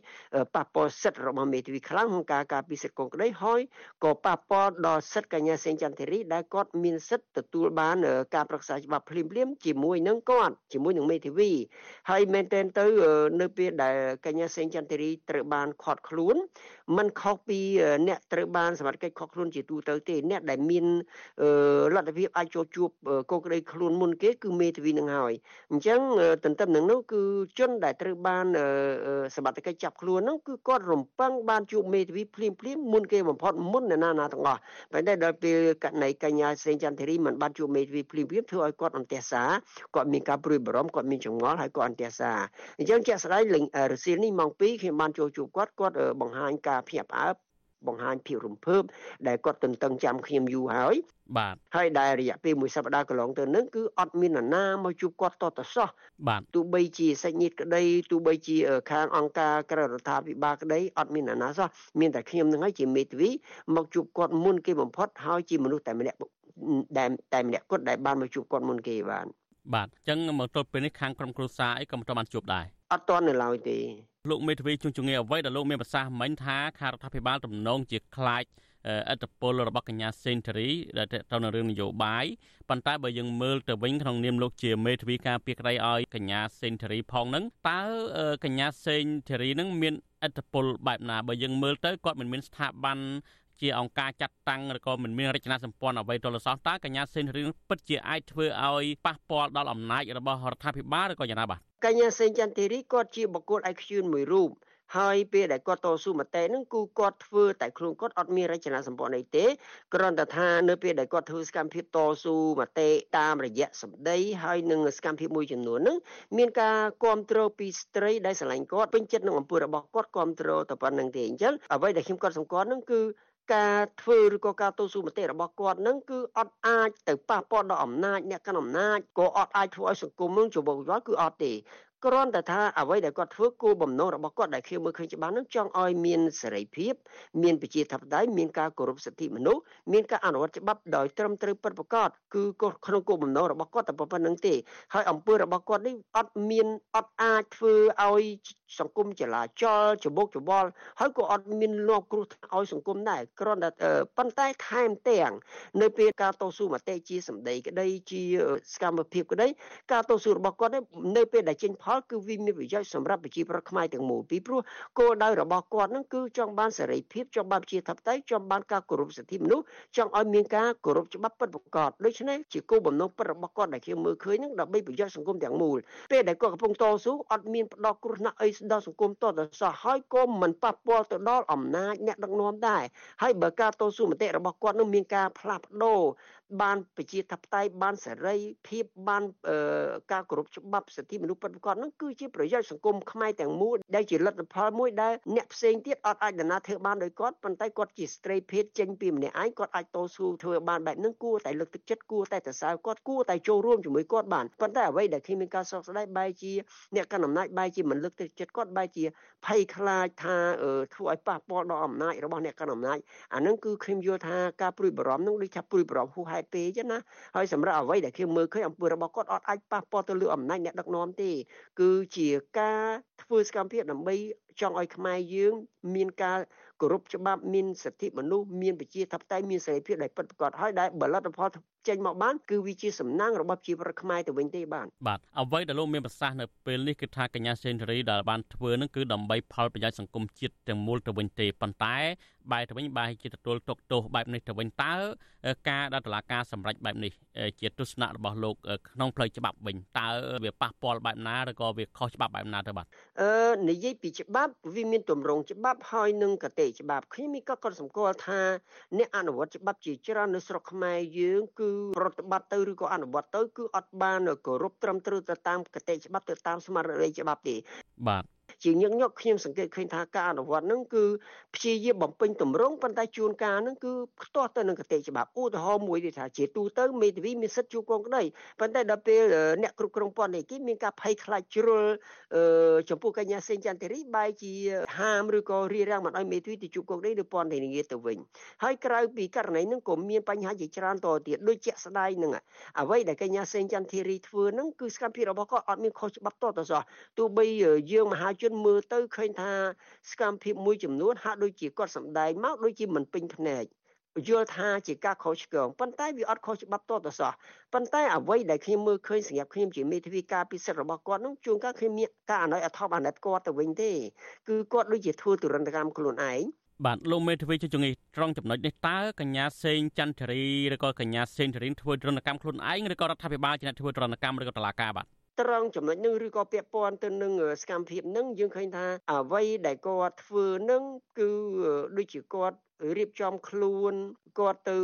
ប៉ះពាល់សិទ្ធិរបស់មេធាវីខ្លាំងក្នុងការការពិសិដ្ឋកូនក្តីហើយក៏ប៉ះពាល់ដល់សិទ្ធិកញ្ញាសេងចន្ទធីរីដែលគាត់មានសិទ្ធិទទួលបានការប្រឹក្សាច្បាប់ភ្លាមភ្លាមជាមួយនឹងគាត់ជាមួយនឹងមេធាវីហើយមែនទែនទៅនៅពេលដែលកញ្ញាសេងចន្ទធីរីត្រូវបានខាត់ខ្លួនมันខុសពីអ្នកត្រូវបានសមត្ថកិច្ចខុសខ្លួនជាទូទៅទេអ្នកដែលមានលទ្ធភាពអាចចូលជួបកូនក្តីខ្លួនមុនគេគឺមេធាវីនឹងហើយអញ្ចឹងទន្ទឹមនឹងនោះគឺជនដែលត្រូវបានសមត្ថកិច្ចចាប់ខ្លួននោះគឺគាត់រំពឹងបានជួបមេធាវីភ្លាមភ្លាមមុនគេបំផុតមុនអ្នកណាណាទាំងអស់ប៉ុន្តែដល់ពេលករណីកញ្ញាសេងចន្ទធីរីមិនបានជួបមេធាវីភ្លាមភ្លាមធ្វើឲ្យគាត់អន្ទះសារគាត់មានការព្រួយបារម្ភគាត់មានចងល់ហើយគាត់អន្ទះសារអញ្ចឹងជាក់ស្ដែងរសៀលនេះម៉ោង2ខ្ញុំបានចូលជួបគាត់គាត់បង្ហាញការភ្ញាក់ផ្អើល បង្ហាញភាពរំភើបដែលគាត់ទន្ទឹងចាំខ្ញុំយូរហើយបាទហើយដែលរយៈពេលមួយសប្តាហ៍កន្លងទៅនឹងគឺអត់មាននរណាមកជួបគាត់តតសោះបាទទោះបីជាសាច់ញាតិក្តីទោះបីជាខាងអង្គការក្រៅរដ្ឋាភិបាលក្តីអត់មាននរណាសោះមានតែខ្ញុំនឹងហើយជាមេធាវីមកជួបគាត់មុនគេបំផុតហើយជាមនុស្សតែម្នាក់ដែលតែម្នាក់គាត់ដែលបានមកជួបគាត់មុនគេបាទបាទអញ្ចឹងមកទល់ពេលនេះខាងក្រុមគ្រួសារអីក៏មិនទាន់បានជួបដែរអត់ទាន់នៅឡើយទេ លោកមេធាវីជួនជំងឺអ្វីដែលលោកមានប្រសាសន៍មិញថាខារដ្ឋាភិបាលទំនងជាខ្លាចអត្តពលរបស់កញ្ញាសេនតូរីដែលទៅនឹងរឿងនយោបាយប៉ុន្តែបើយើងមើលទៅវិញក្នុងនាមលោកជាមេធាវីការពីក្តីឲ្យកញ្ញាសេនតូរីផងហ្នឹងតើកញ្ញាសេនតូរីហ្នឹងមានអត្តពលបែបណាបើយើងមើលទៅគាត់មិនមានស្ថាប័ន ជាអង្គការចាត់តាំងឬក៏មិនមានរចនាសម្ព័ន្ធអ្វីទល់សោះតើកញ្ញាសេនរឿងពិតជាអាចធ្វើឲ្យប៉ះពាល់ដល់អំណាចរបស់រដ្ឋាភិបាលឬក៏យ៉ាងណាបាទកញ្ញាសេនចន្ទធីរីគាត់ជាបុគ្គលឯកជនមួយរូបហើយពេលដែលគាត់តស៊ូមតិហ្នឹងគឺគាត់ធ្វើតែខ្លួនគាត់អត់មានរចនាសម្ព័ន្ធអីទេគ្រាន់តែថានៅពេលដែលគាត់ធ្វើសកម្មភាពតស៊ូមតិតាមរយៈសម្ដីហើយនឹងសកម្មភាពមួយចំនួនហ្នឹងមានការគ្រប់គ្រងពីស្ត្រីដែលស្រឡាញ់គាត់ពេញចិត្តនឹងអំពើរបស់គាត់គ្រប់គ្រងតែប៉ុណ្្នឹងទេអញ្ចឹងអ្វីដែលខ្ញុំគាត់សម្គាល់ហ្នឹងគឺ ការធ្វើឬក៏ការតស៊ូមតិរបស់គាត់នឹងគឺអត់អាចទៅប៉ះពាល់ដល់អំណាចអ្នកកាន់អំណាចក៏អត់អាចធ្វើឲ្យសង្គមនឹងជបោកវល់គឺអត់ទេ គ្រាន់តែថាអ្វីដែលគាត់ធ្វើគោលបំណងរបស់គាត់ដែលខ្ញុំមើលឃើញច្បាស់នឹងចង់ឲ្យមានសេរីភាពមានប្រជាធិបតេយ្យមានការគោរពសិទ្ធិមនុស្សមានការអនុវត្តច្បាប់ដោយត្រឹមត្រូវពិតប្រាកដគឺក្នុងគោលបំណងរបស់គាត់តែប៉ុណ្្នឹងទេហើយអំពើរបស់គាត់នេះអត់មានអត់អាចធ្វើឲ្យសង្គមចលាចលច្បុកច្បល់ហើយក៏អត់មានលបគ្រោះឲ្យសង្គមដែរគ្រាន់តែប៉ុន្តែថែមទាំងនៅពេលការតស៊ូមតិជាសម្ដីក្តីជាសកម្មភាពក្តីការតស៊ូរបស់គាត់នៅពេលដែលចេញផលគឺវាមានប្រយោជន៍សម្រាប់ប្រជាប្រដ្ឋខ្មែរទាំងមូលពីព្រោះគោលដៅរបស់គាត់នឹងគឺចង់បានសេរីភាពចង់បានប្រជាធិបតេយ្យចង់បានការគោរពសិទ្ធិមនុស្សចង់ឲ្យមានការគោរពច្បាប់ពិតប្រាកដដូច្នេះជាគោលបំណងពិតរបស់គាត់ដែលខ្ញុំមើលឃើញនឹងដើម្បីប្រយោជន៍សង្គមទាំងមូលពេលដែលគាត់កំពុងតស៊ូអត់មានផ្ដោតគ្រោះថ្នាក់អីដល់សង្គមតទៅសោះហើយក៏មិនប៉ះពាល់ទៅដល់អំណាចអ្នកដឹកនាំដែរហើយបើការតស៊ូមតិរបស់គាត់នឹងមានការផ្លាស់ប្ដូរ បានប្រជាធិបតេយ្យបានសេរីភាពបានការគោរពច្បាប់សិទ្ធិមនុស្សពិតប្រាកដហ្នឹងគឺជាប្រយោជន៍សង្គមខ្មែរទាំងមូលដែលជាលទ្ធផលមួយដែលអ្នកផ្សេងទៀតអត់អាចដំណើរធ្វើបានដោយគាត់ប៉ុន្តែគាត់ជាស្ត្រីភេទចេញពីម្នាក់ឯងគាត់អាចតស៊ូធ្វើបានបែបហ្នឹងគួរតែលើកទឹកចិត្តគួរតែសរសើរគាត់គួរតែចូលរួមជាមួយគាត់បានប៉ុន្តែអ្វីដែលខ្ញុំមានការសោកស្ដាយបែរជាអ្នកកណ្ដាលអំណាចបែរជាមិនលើកទឹកចិត្តគាត់បែរជាភ័យខ្លាចថាធ្វើឲ្យប៉ះពាល់ដល់អំណាចរបស់អ្នកកណ្ដាលអំណាចអាហ្នឹងគឺខ្ញុំយល់ថាការព្រួយបារម្ភហ្នឹងដូចថាព្រួយបារម្ភហួសហេតុពេកណាហើយសម្រាប់អ្វីដែលខ្ញុំមើលឃើញអំពើរបស់គាត់អត់អាចប៉ះពាល់ទៅលើអំណាចអ្នកដឹកនាំទេ គឺជាការធ្វើសកម្មភាពដើម្បីចង់ឲ្យខ្មែរយើងមានការគោរពច្បាប់មានសិទ្ធិមនុស្សមានប្រជាធិបតេយ្យមានសេរីភាពដែលពិតប្រាកដហើយដែលបលទ្ធផល ចេញមកបានគឺវាជាសំណាងរបស់ប្រជាប្រដ្ឋខ្មែរទៅវិញទេបាទបាទអ្វីដែលលោកមានប្រសាសន៍នៅពេលនេះគឺថាកញ្ញាសេនស៊ូរីដែលបានធ្វើនឹងគឺដើម្បីផលប្រយោជន៍សង្គមជាតិទាំងមូលទៅវិញទេប៉ុន្តែបែរទៅវិញបែរជាទទួលទុកទោសបែបនេះទៅវិញតើការដែលតឡាការសម្រេចបែបនេះជាទស្សនៈរបស់លោកក្នុងផ្លូវច្បាប់វិញតើវាប៉ះពាល់បែបណាឬក៏វាខុសច្បាប់បែបណាទៅបាទអឺនិយាយពីច្បាប់វាមានទម្រង់ច្បាប់ហើយនឹងកតេច្បាប់ខ្ញុំមានក៏គាត់សម្គាល់ថាអ្នកអនុវត្តច្បាប់ជាច្រើននៅស្រុកខ្មែរយើងគឺប្រតិបត្តិទៅឬក៏អនុវត្តទៅគឺអត់បានគោរពត្រឹមត្រូវទៅតាមកតេច្បាប់ទៅតាមស្មារតីច្បាប់ទេបាទ ជាញឹកញាប់ខ្ញុំសង្កេតឃើញថាការអនុវត្តនឹងគឺព្យាយាមបំពេញតម្រង់ប៉ុន្តែជួនកាលនឹងគឺផ្ទាស់ទៅនឹងកតិច្បាប់ឧទាហរណ៍មួយនេះថាជាទូទៅមេធាវីមានសិទ្ធិជួបកងក្តីប៉ុន្តែដល់ពេលអ្នកគ្រប់គ្រងពន្ធនាគារមានការភ័យខ្លាចជ្រុលចំពោះកញ្ញាសេងចន្ទរីបែរជាហាមឬក៏រារាំងមិនឲ្យមេធាវីទៅជួបកងក្តីឬពន្ធនាគារទៅវិញហើយក្រៅពីករណីនឹងក៏មានបញ្ហាជាច្រើនតទៀតដូចជាក់ស្ដែងនឹងអ្វីដែលកញ្ញាសេងចន្ទរីធ្វើនឹងគឺសកម្មភាពរបស់គាត់អត់មានខុសច្បាប់តទៅសោះទោះបីយើងមហាជនមើលទៅឃើញថាសកម្មភាពមួយចំនួនហាក់ដូចជាគាត់សម្ដែងមកដូចជាមិនពេញភ្នែកយល់ថាជាការខុសឆ្គងប៉ុន្តែវាអត់ខុសច្បាប់តទៅសោះប៉ុន្តែអ្វីដែលខ្ញុំមើលឃើញសម្រាប់ខ្ញុំជាមេធាវីការពិសិដ្ឋរបស់គាត់នោះជួនកាលខ្ញុំមានការអនុអធមអាណិតគាត់ទៅវិញទេគឺគាត់ដូចជាធ្វើទរណកម្មខ្លួនឯងបាទលោកមេធាវីជួយជំងឺត្រង់ចំណុចនេះតើកញ្ញាសេងចន្ទរីឬក៏កញ្ញាសេងធរិនធ្វើទរណកម្មខ្លួនឯងឬក៏រដ្ឋាភិបាលជាអ្នកធ្វើទរណកម្មឬក៏តុលាការបាទ ត្រង់ចំណុចនឹងឬក៏ពាក់ព័ន្ធទៅនឹងសកម្មភាពនឹងយើងឃើញថាអ្វីដែលគាត់ធ្វើនឹងគឺដូចជាគាត់រៀបចំខ្លួនគាត់ទៅ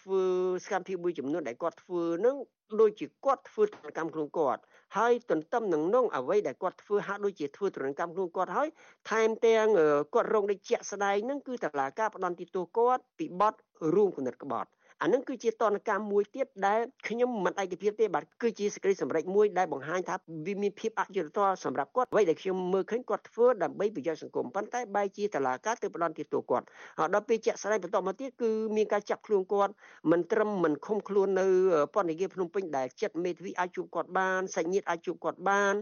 ធ្វើសកម្មភាពមួយចំនួនដែលគាត់ធ្វើនឹងដូចជាគាត់ធ្វើទរណកម្មខ្លួនគាត់ហើយទន្ទឹមនឹងនោះអ្វីដែលគាត់ធ្វើហាក់ដូចជាធ្វើទរណកម្មខ្លួនគាត់ហើយថែមទាំងគាត់រងដូចជាក់ស្ដែងនឹងគឺតឡាការផ្ដន់ទីតួគាត់ពីបទរួមគំនិតក្បត់ អានឹងគឺជាតនកម្មមួយទៀតដែលខ្ញុំមិនឯកភាពទេបាទគឺជាសេចក្តីសម្រេចមួយដែលបង្ហាញថាវាមានភាពអយុត្តិធម៌សម្រាប់គាត់អ្វីដែលខ្ញុំមើលឃើញគាត់ធ្វើដើម្បីប្រយោជន៍សង្គមប៉ុន្តែបែរជាតឡាការទៅផ្ដន់ទៀតតួគាត់ហើយដល់ពេលជាក់ស្ដែងបន្តមកទៀតគឺមានការចាប់ខ្លួនគាត់មិនត្រឹមមិនឃុំខ្លួននៅពន្ធនាគារភ្នំពេញដែលចិត្តមេធាវីអាចជួបគាត់បានសាច់ញាតិអាចជួបគាត់បាន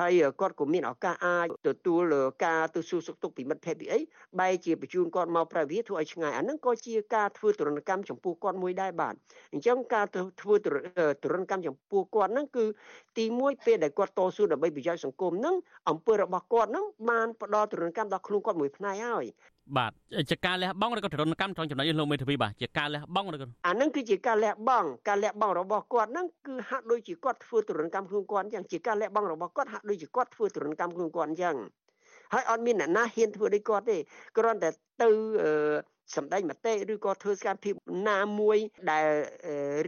ហើយគាត់ក៏មានឱកាសអាចទទួលការទៅសួរសុខទុក្ខពីមិត្តភ័ក្តិពីអីបែរជាបញ្ជូនគាត់មកប្រវិហាធ្វើឲ្យឆ្ងាយអានឹងក៏ជាការធ្វើទរណកម្មចំពោះគាត់មួយដែរបាទអញ្ចឹងការធ្វើទរណកម្មចំពោះគាត់ហ្នឹងគឺទី1ពេលដែលគាត់តស៊ូដើម្បីប្រយោជន៍សង្គមហ្នឹងអង្គើរបស់គាត់ហ្នឹងបានផ្ដល់ទរណកម្មដល់ខ្លួនគាត់មួយផ្នែកហើយបាទជាការលះបង់ឬក៏ទរណកម្ម trong ចំណុចនេះលោកមេធាវីបាទជាការលះបង់ឬក៏អានឹងគឺជាការលះបង់ការលះបង់របស់គាត់ហ្នឹងគឺហាក់ដូចជាគាត់ធ្វើទរណកម្មខ្លួនគាត់អញ្ចឹងជាការលះបង់របស់គាត់ហាក់ដូចជាគាត់ធ្វើទរណកម្មខ្លួនគាត់អញ្ចឹងហើយអត់មានអ្នកណាហ៊ានធ្វើដូចគាត់ទេគ្រាន់តែទៅសម្ដែងមតិឬក៏ធ្វើសកម្មភាពណាមួយដែល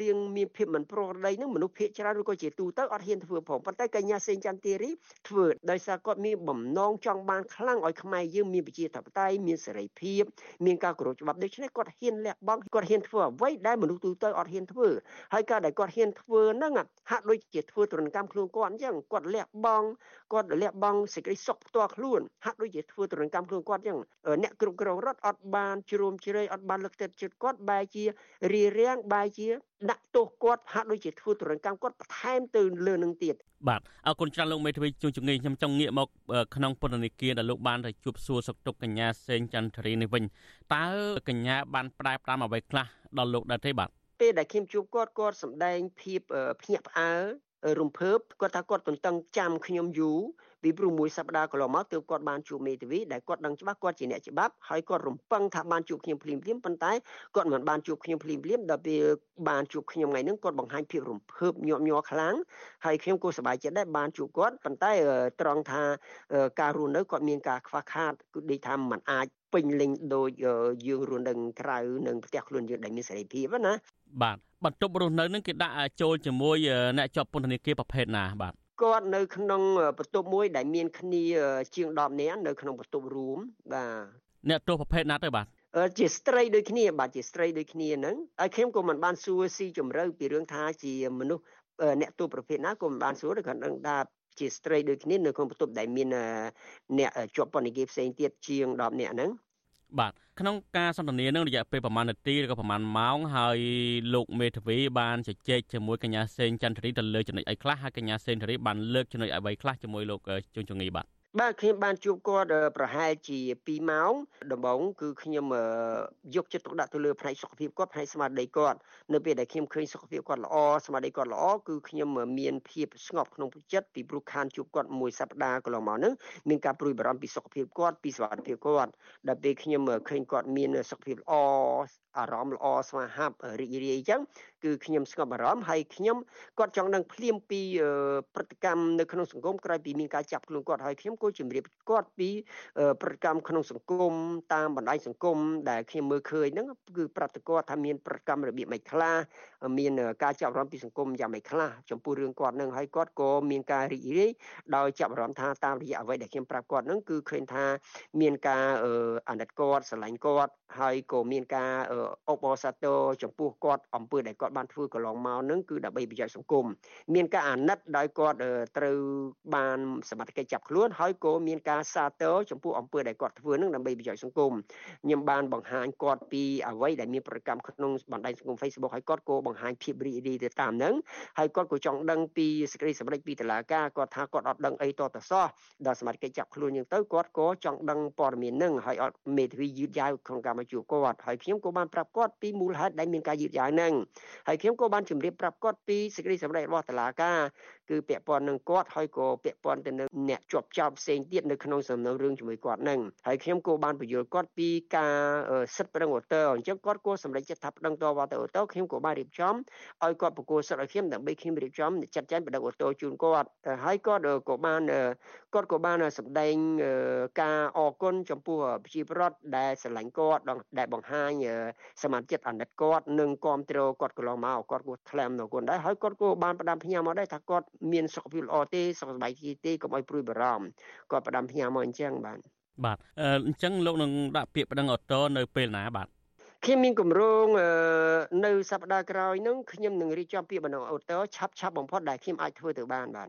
រៀងមានភាពមិនប្រក្រតីនឹងមនុស្សភាគច្រើនឬក៏ជាទូទៅអត់ហ៊ានធ្វើផងប៉ុន្តែកញ្ញាសេងចន្ទធីរីធ្វើដោយសារគាត់មានបំណងចង់បានខ្លាំងឲ្យខ្មែរយើងមានប្រជាធិបតេយ្យមានសេរីភាពមានការគោរពច្បាប់ដូច្នេះគាត់ហ៊ានលះបង់គាត់ហ៊ានធ្វើអ្វីដែលមនុស្សទូទៅអត់ហ៊ានធ្វើហើយការដែលគាត់ហ៊ានធ្វើហ្នឹងហាក់ដូចជាធ្វើទរណកម្មខ្លួនគាត់អញ្ចឹងគាត់លះបង់គាត់លះបង់សេចក្តីសុខផ្ទាល់ខ្លួនហាក់ដូចជាធ្វើទរណកម្មខ្លួនគាត់អញ្ចឹងអ្នកគ្រប់គ្រងរដ្ឋអត់បានជ្រុំជ្រែងអត់បានលើកទឹកចិត្តគាត់បែរជារារាំងបែរជាដាក់ទោសគាត់ហាក់ដូចជាធ្វើទរណកម្មគាត់បន្ថែមទៅលើនឹងទៀតបាទអរគុណច្រើនលោកមេធាវីជួងជំងាយខ្ញុំចង់ងាកមកក្នុងពន្ធនាគារដែលលោកបានទៅជួបសួរសុខទុក្ខកញ្ញាសេងចន្ទរីនេះវិញតើកញ្ញាបានផ្ដែផ្ដាំអ្វីខ្លះដល់លោកដែរទេបាទពេលដែលខ្ញុំជួបគាត់គាត់សម្ដែងភាពភ្ញាក់ផ្អើលរំភើបគាត់ថាគាត់ទន្ទឹងចាំខ្ញុំយូរ ពីព្រោះមួយសប្តាហ៍កន្លងមកទើបគាត់បានជួបមេធាវីដែលគាត់ដឹងច្បាស់គាត់ជាអ្នកច្បាប់ហើយគាត់រំពឹងថាបានជួបខ្ញុំភ្លាមភ្លាមប៉ុន្តែគាត់មិនបានជួបខ្ញុំភ្លាមភ្លាមដល់ពេលបានជួបខ្ញុំថ្ងៃហ្នឹងគាត់បង្ហាញភាពរំភើបញាប់ញ័រខ្លាំងហើយខ្ញុំក៏សប្បាយចិត្តដែរបានជួបគាត់ប៉ុន្តែត្រង់ថាការរស់នៅគាត់មានការខ្វះខាតគឺដូចថាมันអាចពេញលេញដូចយើងរស់នៅក្រៅនឹងផ្ទះខ្លួនយើងដែលមានសេរីភាពណាបាទបន្ទប់រស់នៅនឹងគេដាក់ចូលជាមួយអ្នកជាប់ពន្ធនាគារប្រភេទណាបាទ គាត់នៅក្នុងបន្ទប់មួយដែលមានគ្នាជាង10នាក់នៅក្នុងបន្ទប់រួមបាទអ្នកទោសប្រភេទណាទៅបាទជាស្ត្រីដូចគ្នាបាទជាស្ត្រីដូចគ្នាហ្នឹងហើយខ្ញុំក៏មិនបានសួរស៊ីជម្រៅពីរឿងថាជាមនុស្សអ្នកទោសប្រភេទណាក៏មិនបានសួរតែគាត់ដឹងថាជាស្ត្រីដូចគ្នានៅក្នុងបន្ទប់ដែលមានអ្នកជាប់ពន្ធនាគារផ្សេងទៀតជាង10នាក់ហ្នឹង បាទក្នុងការសន្ទនានឹងរយៈពេលប្រហែលនាទីឬក៏ប្រហែលម៉ោងហើយលោកមេធាវីបានជជែកជាមួយកញ្ញាសេងចន្ទរីទៅលើចំណុចអីខ្លះហើយកញ្ញាសេងចន្ទរីបានលើកចំណុចអ្វីខ្លះជាមួយលោកជុនជងីបាទ បាទខ្ញុំបានជួបគាត់ប្រហែលជា2ម៉ោងដំបូងគឺខ្ញុំយកចិត្តទុកដាក់ទៅលើផ្នែកសុខភាពគាត់ផ្នែកស្មារតីគាត់នៅពេលដែលខ្ញុំឃើញសុខភាពគាត់ល្អស្មារតីគាត់ល្អគឺខ្ញុំមានភាពស្ងប់ក្នុងចិត្តពីព្រោះខានជួបគាត់មួយសប្តាហ៍កន្លងមកហ្នឹងមានការព្រួយបារម្ភពីសុខភាពគាត់ពីសុខភាពគាត់ដល់ពេលខ្ញុំឃើញគាត់មានសុខភាពល្អ អារម្មណ៍ល្អស្វាហាប់រីករាយអញ្ចឹងគឺខ្ញុំស្ងប់អារម្មណ៍ហើយខ្ញុំគាត់ចង់ដឹងភ្លាមពីព្រឹត្តិកម្មនៅក្នុងសង្គមក្រោយពីមានការចាប់ខ្លួនគាត់ហើយខ្ញុំក៏ជម្រាបគាត់ពីព្រឹត្តិកម្មក្នុងសង្គមតាមបណ្ដាញសង្គមដែលខ្ញុំមើលឃើញហ្នឹងគឺប្រាប់ទៅគាត់ថាមានព្រឹត្តិកម្មរបៀបម៉េចខ្លះមានការចាប់អារម្មណ៍ពីសង្គមយ៉ាងម៉េចខ្លះចំពោះរឿងគាត់ហ្នឹងហើយគាត់ក៏មានការរីករាយដោយចាប់អារម្មណ៍ថាតាមរយៈអ្វីដែលខ្ញុំប្រាប់គាត់ហ្នឹងគឺឃើញថាមានការអាណិតគាត់ស្រឡាញ់គាត់ហើយក៏មានការអបអរសាទរចំពោះគាត់អំពើដែលគាត់បានធ្វើកន្លងមកនឹងគឺដើម្បីប្រយោជន៍សង្គមមានការអាណិតដោយគាត់ត្រូវបានសមត្ថកិច្ចចាប់ខ្លួនហើយក៏មានការសាទរចំពោះអំពើដែលគាត់ធ្វើនឹងដើម្បីប្រយោជន៍សង្គមខ្ញុំបានបង្ហាញគាត់ពីអ្វីដែលមានប្រកម្មក្នុងបណ្ដាញសង្គម Facebook ហើយគាត់ក៏បង្ហាញភាពរីករាយទៅតាមនឹងហើយគាត់ក៏ចង់ដឹងពីសេចក្តីសម្រេចពីតុលាការគាត់ថាគាត់អត់ដឹងអីតទៅសោះដល់សមត្ថកិច្ចចាប់ខ្លួនយើងទៅគាត់ក៏ចង់ដឹងព័ត៌មាននឹងហើយអត់មេធាវីយឺតយ៉ាវក្នុងការមកជួបគាត់ហើយខ្ញុំក៏បានប្រាប់គាត់ពីមូលហេតុដែលមានការយឺតយ៉ាវនឹងហើយខ្ញុំក៏បានជម្រាបប្រាប់គាត់ពីសេចក្តីសម្រេចរបស់តុលាការគឺពាក់ព័ន្ធនឹងគាត់ហើយក៏ពាក់ព័ន្ធទៅនឹងអ្នកជាប់ចោតផ្សេងទៀតនៅក្នុងសំណុំរឿងជាមួយគាត់នឹងហើយខ្ញុំក៏បានបញ្យល់គាត់ពីការសិទ្ធិប្តឹងអូតូអញ្ចឹងគាត់ក៏សម្រេចចិត្តថាប្តឹងតវ៉ាទៅអូតូខ្ញុំក៏បានរៀបចំឲ្យគាត់ប្រគល់សិទ្ធិឲ្យខ្ញុំដើម្បីខ្ញុំរៀបចំចាត់ចែងប្តឹងអូតូជូនគាត់ហើយគាត់ក៏បានគាត់ក៏បានសម្ដែងការអរគុណចំពោះប្រជាពលរដ្ឋដែលស្រឡាញ់គាត់ដែលបង្ហាញសមាជិកអាណិតគាត់និងគ្រប់គ្រងគាត់កន្លងមកគាត់ក៏ថ្លែងនៅគុណដែរហើយគាត់ក៏បានផ្ដាំផ្ញើមកដែរថាគាត់មានសុខភាពល្អទេសុខសប្បាយទេកុំឲ្យព្រួយបារម្ភគាត់ផ្ដាំផ្ញើមកអញ្ចឹងបាទបាទអញ្ចឹងលោកនឹងដាក់ពាក្យប្តឹងអូតូនៅពេលណាបាទខ្ញុំមានគម្រោងនៅសប្តាហ៍ក្រោយនឹងខ្ញុំនឹងរៀបចំពាក្យបណ្ដឹងអូតូឆាប់ឆាប់បំផុតដែលខ្ញុំអាចធ្វើទៅបានបាទ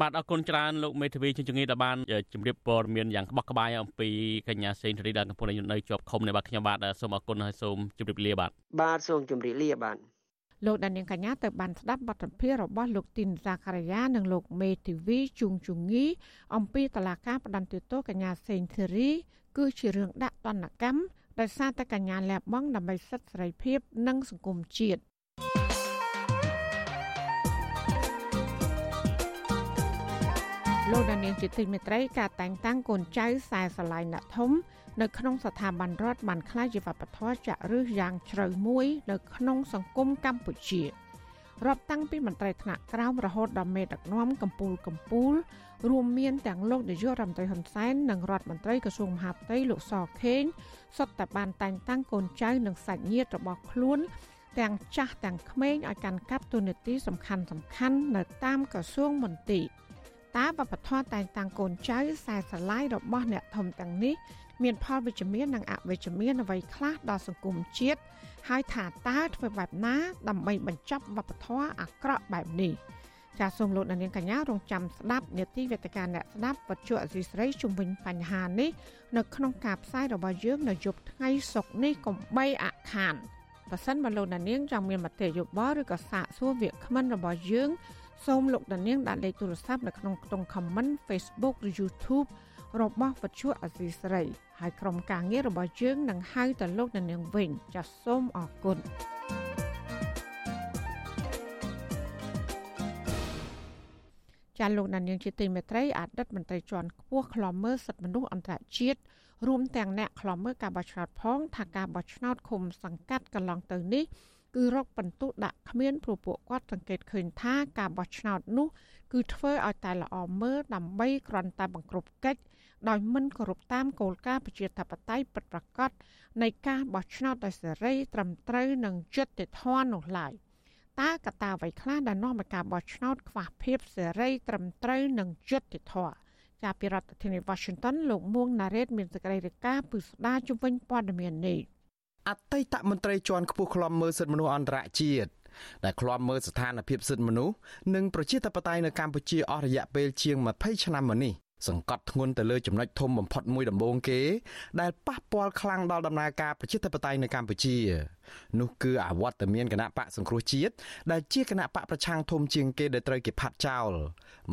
បាទអរគុណច្រើនលោកមេធាវីជញ្ជងីដែលបានជម្រាបព័ត៌មានយ៉ាងក្បោះក្បាយអំពីកញ្ញាសេងធារីដែលកំពុងនៅជាប់ឃុំនៅបាទខ្ញុំបាទសូមអរគុណហើយសូមជម្រាបលាបាទបាទសូមជម្រាបលាបាទលោកដានៀងកញ្ញាទៅបានស្ដាប់បទសម្ភាសន៍របស់លោកទីនសាការីយ៉ានិងលោកមេធាវីជុងជងីអំពីតឡាការផ្ដន្ទាទោសកញ្ញាសេងធារី គឺជារឿងដាក់ទណ្ឌកម្មដោយសារតែកញ្ញាលះបង់ដើម្បីសិទ្ធិសេរីភាព និងសង្គមជាតិ លោកដានៀងជាទីមេត្រីការតែងតាំងកូនចៅខ្សែស្រឡាយអ្នកធំ នៅក្នុងស្ថាប័នរដ្ឋបានក្លាយជាវប្បធម៌ចាក់ឫសយ៉ាងជ្រៅមួយ នៅក្នុងសង្គមកម្ពុជារាប់តាំងពីមន្ត្រីថ្នាក់ក្រោមរហូតដល់មេដឹកនាំកម្ពុជាកម្ពុជារួមមានទាំងលោកនាយករដ្ឋមន្ត្រីហ៊ុនសែននិងរដ្ឋមន្ត្រីក្រសួងមហាផ្ទៃលោកសខេងសុទ្ធតែបានតែងតាំងកូនចៅនិងសាច់ញាតិរបស់ខ្លួនទាំងចាស់ទាំងក្មេងឲ្យកាន់កាប់ទូនាទីសំខាន់សំខាន់នៅតាមក្រសួងមន្ទីរ តើវប្បធម៌តែងតាំងកូនចៅខ្សែស្រឡាយរបស់អ្នកធំទាំងនេះមានផលវិជ្ជមាននិងអវិជ្ជមានអ្វីខ្លះដល់សង្គមជាតិហើយថាតើធ្វើបែបណាដើម្បីបញ្ចប់វប្បធម៌អាក្រក់បែបនេះចាសសូមលោកនាងកញ្ញារងចាំស្ដាប់នាទីវេទិកាអ្នកស្ដាប់វត្ថុអសីស្រីជុំវិញបញ្ហានេះនៅក្នុងការផ្សាយរបស់យើងនៅយប់ថ្ងៃសុក្រនេះកុំបីអខានបើសិនបើលោកនាងចង់មានមតិយោបល់ឬក៏សាកសួរវាគ្មិនរបស់យើង សូមលោកនាងដាក់លេខទូរស័ព្ទនៅក្នុងខ្ទង់ comment Facebook ឬ YouTube របស់វិទ្យុអសីស្រី ហើយក្រុមការងាររបស់យើងនឹងហៅទៅលោកនាងវិញចាសសូមអរគុណចាលោកនាងជាទីមេត្រីអតីតមន្ត្រីជាន់ខ្ពស់ខ្លំមើលសិទ្ធិមនុស្សអន្តរជាតិរួមទាំងអ្នកខ្លំមើលការបោះឆ្នោតផងថាការបោះឆ្នោតឃុំសង្កាត់កន្លងទៅនេះ គឺរកបន្ទុកដាក់គ្មានព្រោះពួកគាត់សង្កេតឃើញថាការបោះឆ្នោតនោះ គឺធ្វើឲ្យតែល្អមើលដើម្បីគ្រាន់តែបង្ក្រប់កិច្ចដោយមិនគោរពតាមគោលការណ៍ប្រជាធិបតេយ្យពិតប្រាកដនៃការបោះឆ្នោតដោយសេរីត្រឹមត្រូវនិងយុត្តិធម៌នោះឡើយតើកត្តាអ្វីខ្លះដែលនាំឲ្យការបោះឆ្នោតខ្វះភាពសេរីត្រឹមត្រូវនិងយុត្តិធម៌ចាប់ពីរដ្ឋធានី Washington លោកមួងណារ៉េតមានសេចក្តីរាយការណ៍ពីស្ដារជំវិញព័ត៌មាននេះ អតីតមន្ត្រីជាន់ខ្ពស់ខ្លំមើលសិទ្ធិមនុស្សអន្តរជាតិដែលឃ្លាំមើលស្ថានភាពសិទ្ធិមនុស្សនិងប្រជាធិបតេយ្យនៅកម្ពុជាអស់រយៈពេលជាង20ឆ្នាំមកនេះសង្កត់ធ្ងន់ទៅលើចំណុចធំបំផុតមួយដំបូងគេដែលប៉ះពាល់ខ្លាំងដល់ដំណើរការប្រជាធិបតេយ្យនៅកម្ពុជា នោះគឺអវត្តមានគណៈបកសង្គ្រោះជាតិដែលជាគណៈបកប្រឆាំងធំជាងគេដែលត្រូវគេផាត់ចោល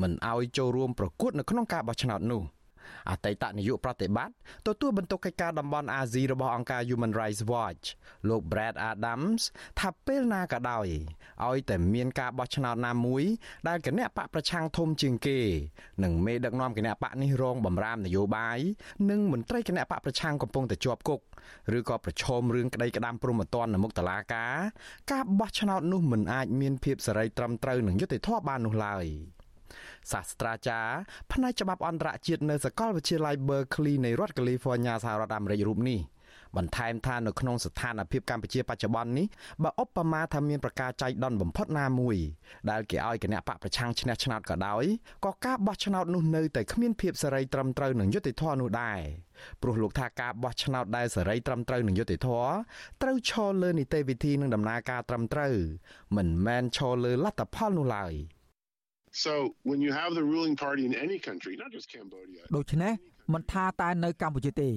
មិនឲ្យចូលរួមប្រកួតនៅក្នុងការបោះឆ្នោតនោះ។ អតីតនាយកប្រតិបត្តិទទួលបន្ទុកកិច្ចការតំបន់អាស៊ីរបស់អង្គការ Human Rights Watch លោក Brad Adams ថាពេលណាក៏ដោយឲ្យតែមានការបោះឆ្នោតណាមួយ ដែលគណៈបកប្រឆាំងធំជាងគេនិងមេដឹកនាំគណៈបកនេះរងបំរាមនយោបាយនិងមន្ត្រីគណៈបកប្រឆាំងកំពុងតែជាប់គុកឬក៏ប្រឈមរឿងក្តីក្តាំព្រមត្តននៅមុខតុលាការការបោះឆ្នោតនោះមិនអាចមានភាពសេរីត្រឹមត្រូវនិងយុត្តិធម៌បាននោះឡើយ។ សាស្ត្រាចារ្យផ្នែកច្បាប់អន្តរជាតិនៅសាកលវិទ្យាល័យ Berkeley នៃរដ្ឋ California សហរដ្ឋអាមេរិករូបនេះបន្ថែមថានៅក្នុងស្ថានភាពកម្ពុជាបច្ចុប្បន្ននេះបើឧបមាថាមានប្រការចៃដន្យបំផុតណាមួយដែលគេឲ្យគណៈបកប្រឆាំងឈ្នះឆ្នោតក៏ដោយក៏ការបោះឆ្នោតនោះនៅតែគ្មានភាពសេរីត្រឹមត្រូវនិងយុត្តិធម៌នោះដែរព្រោះលោកថាការបោះឆ្នោតដែលសេរីត្រឹមត្រូវនិងយុត្តិធម៌ត្រូវឈរលើនីតិវិធីនិងដំណើរការត្រឹមត្រូវមិនមែនឈរលើលទ្ធផលនោះឡើយ។ So when you have the ruling party in any country not just Cambodia ដូច្នេះមិនថាតែនៅកម្ពុជាទេ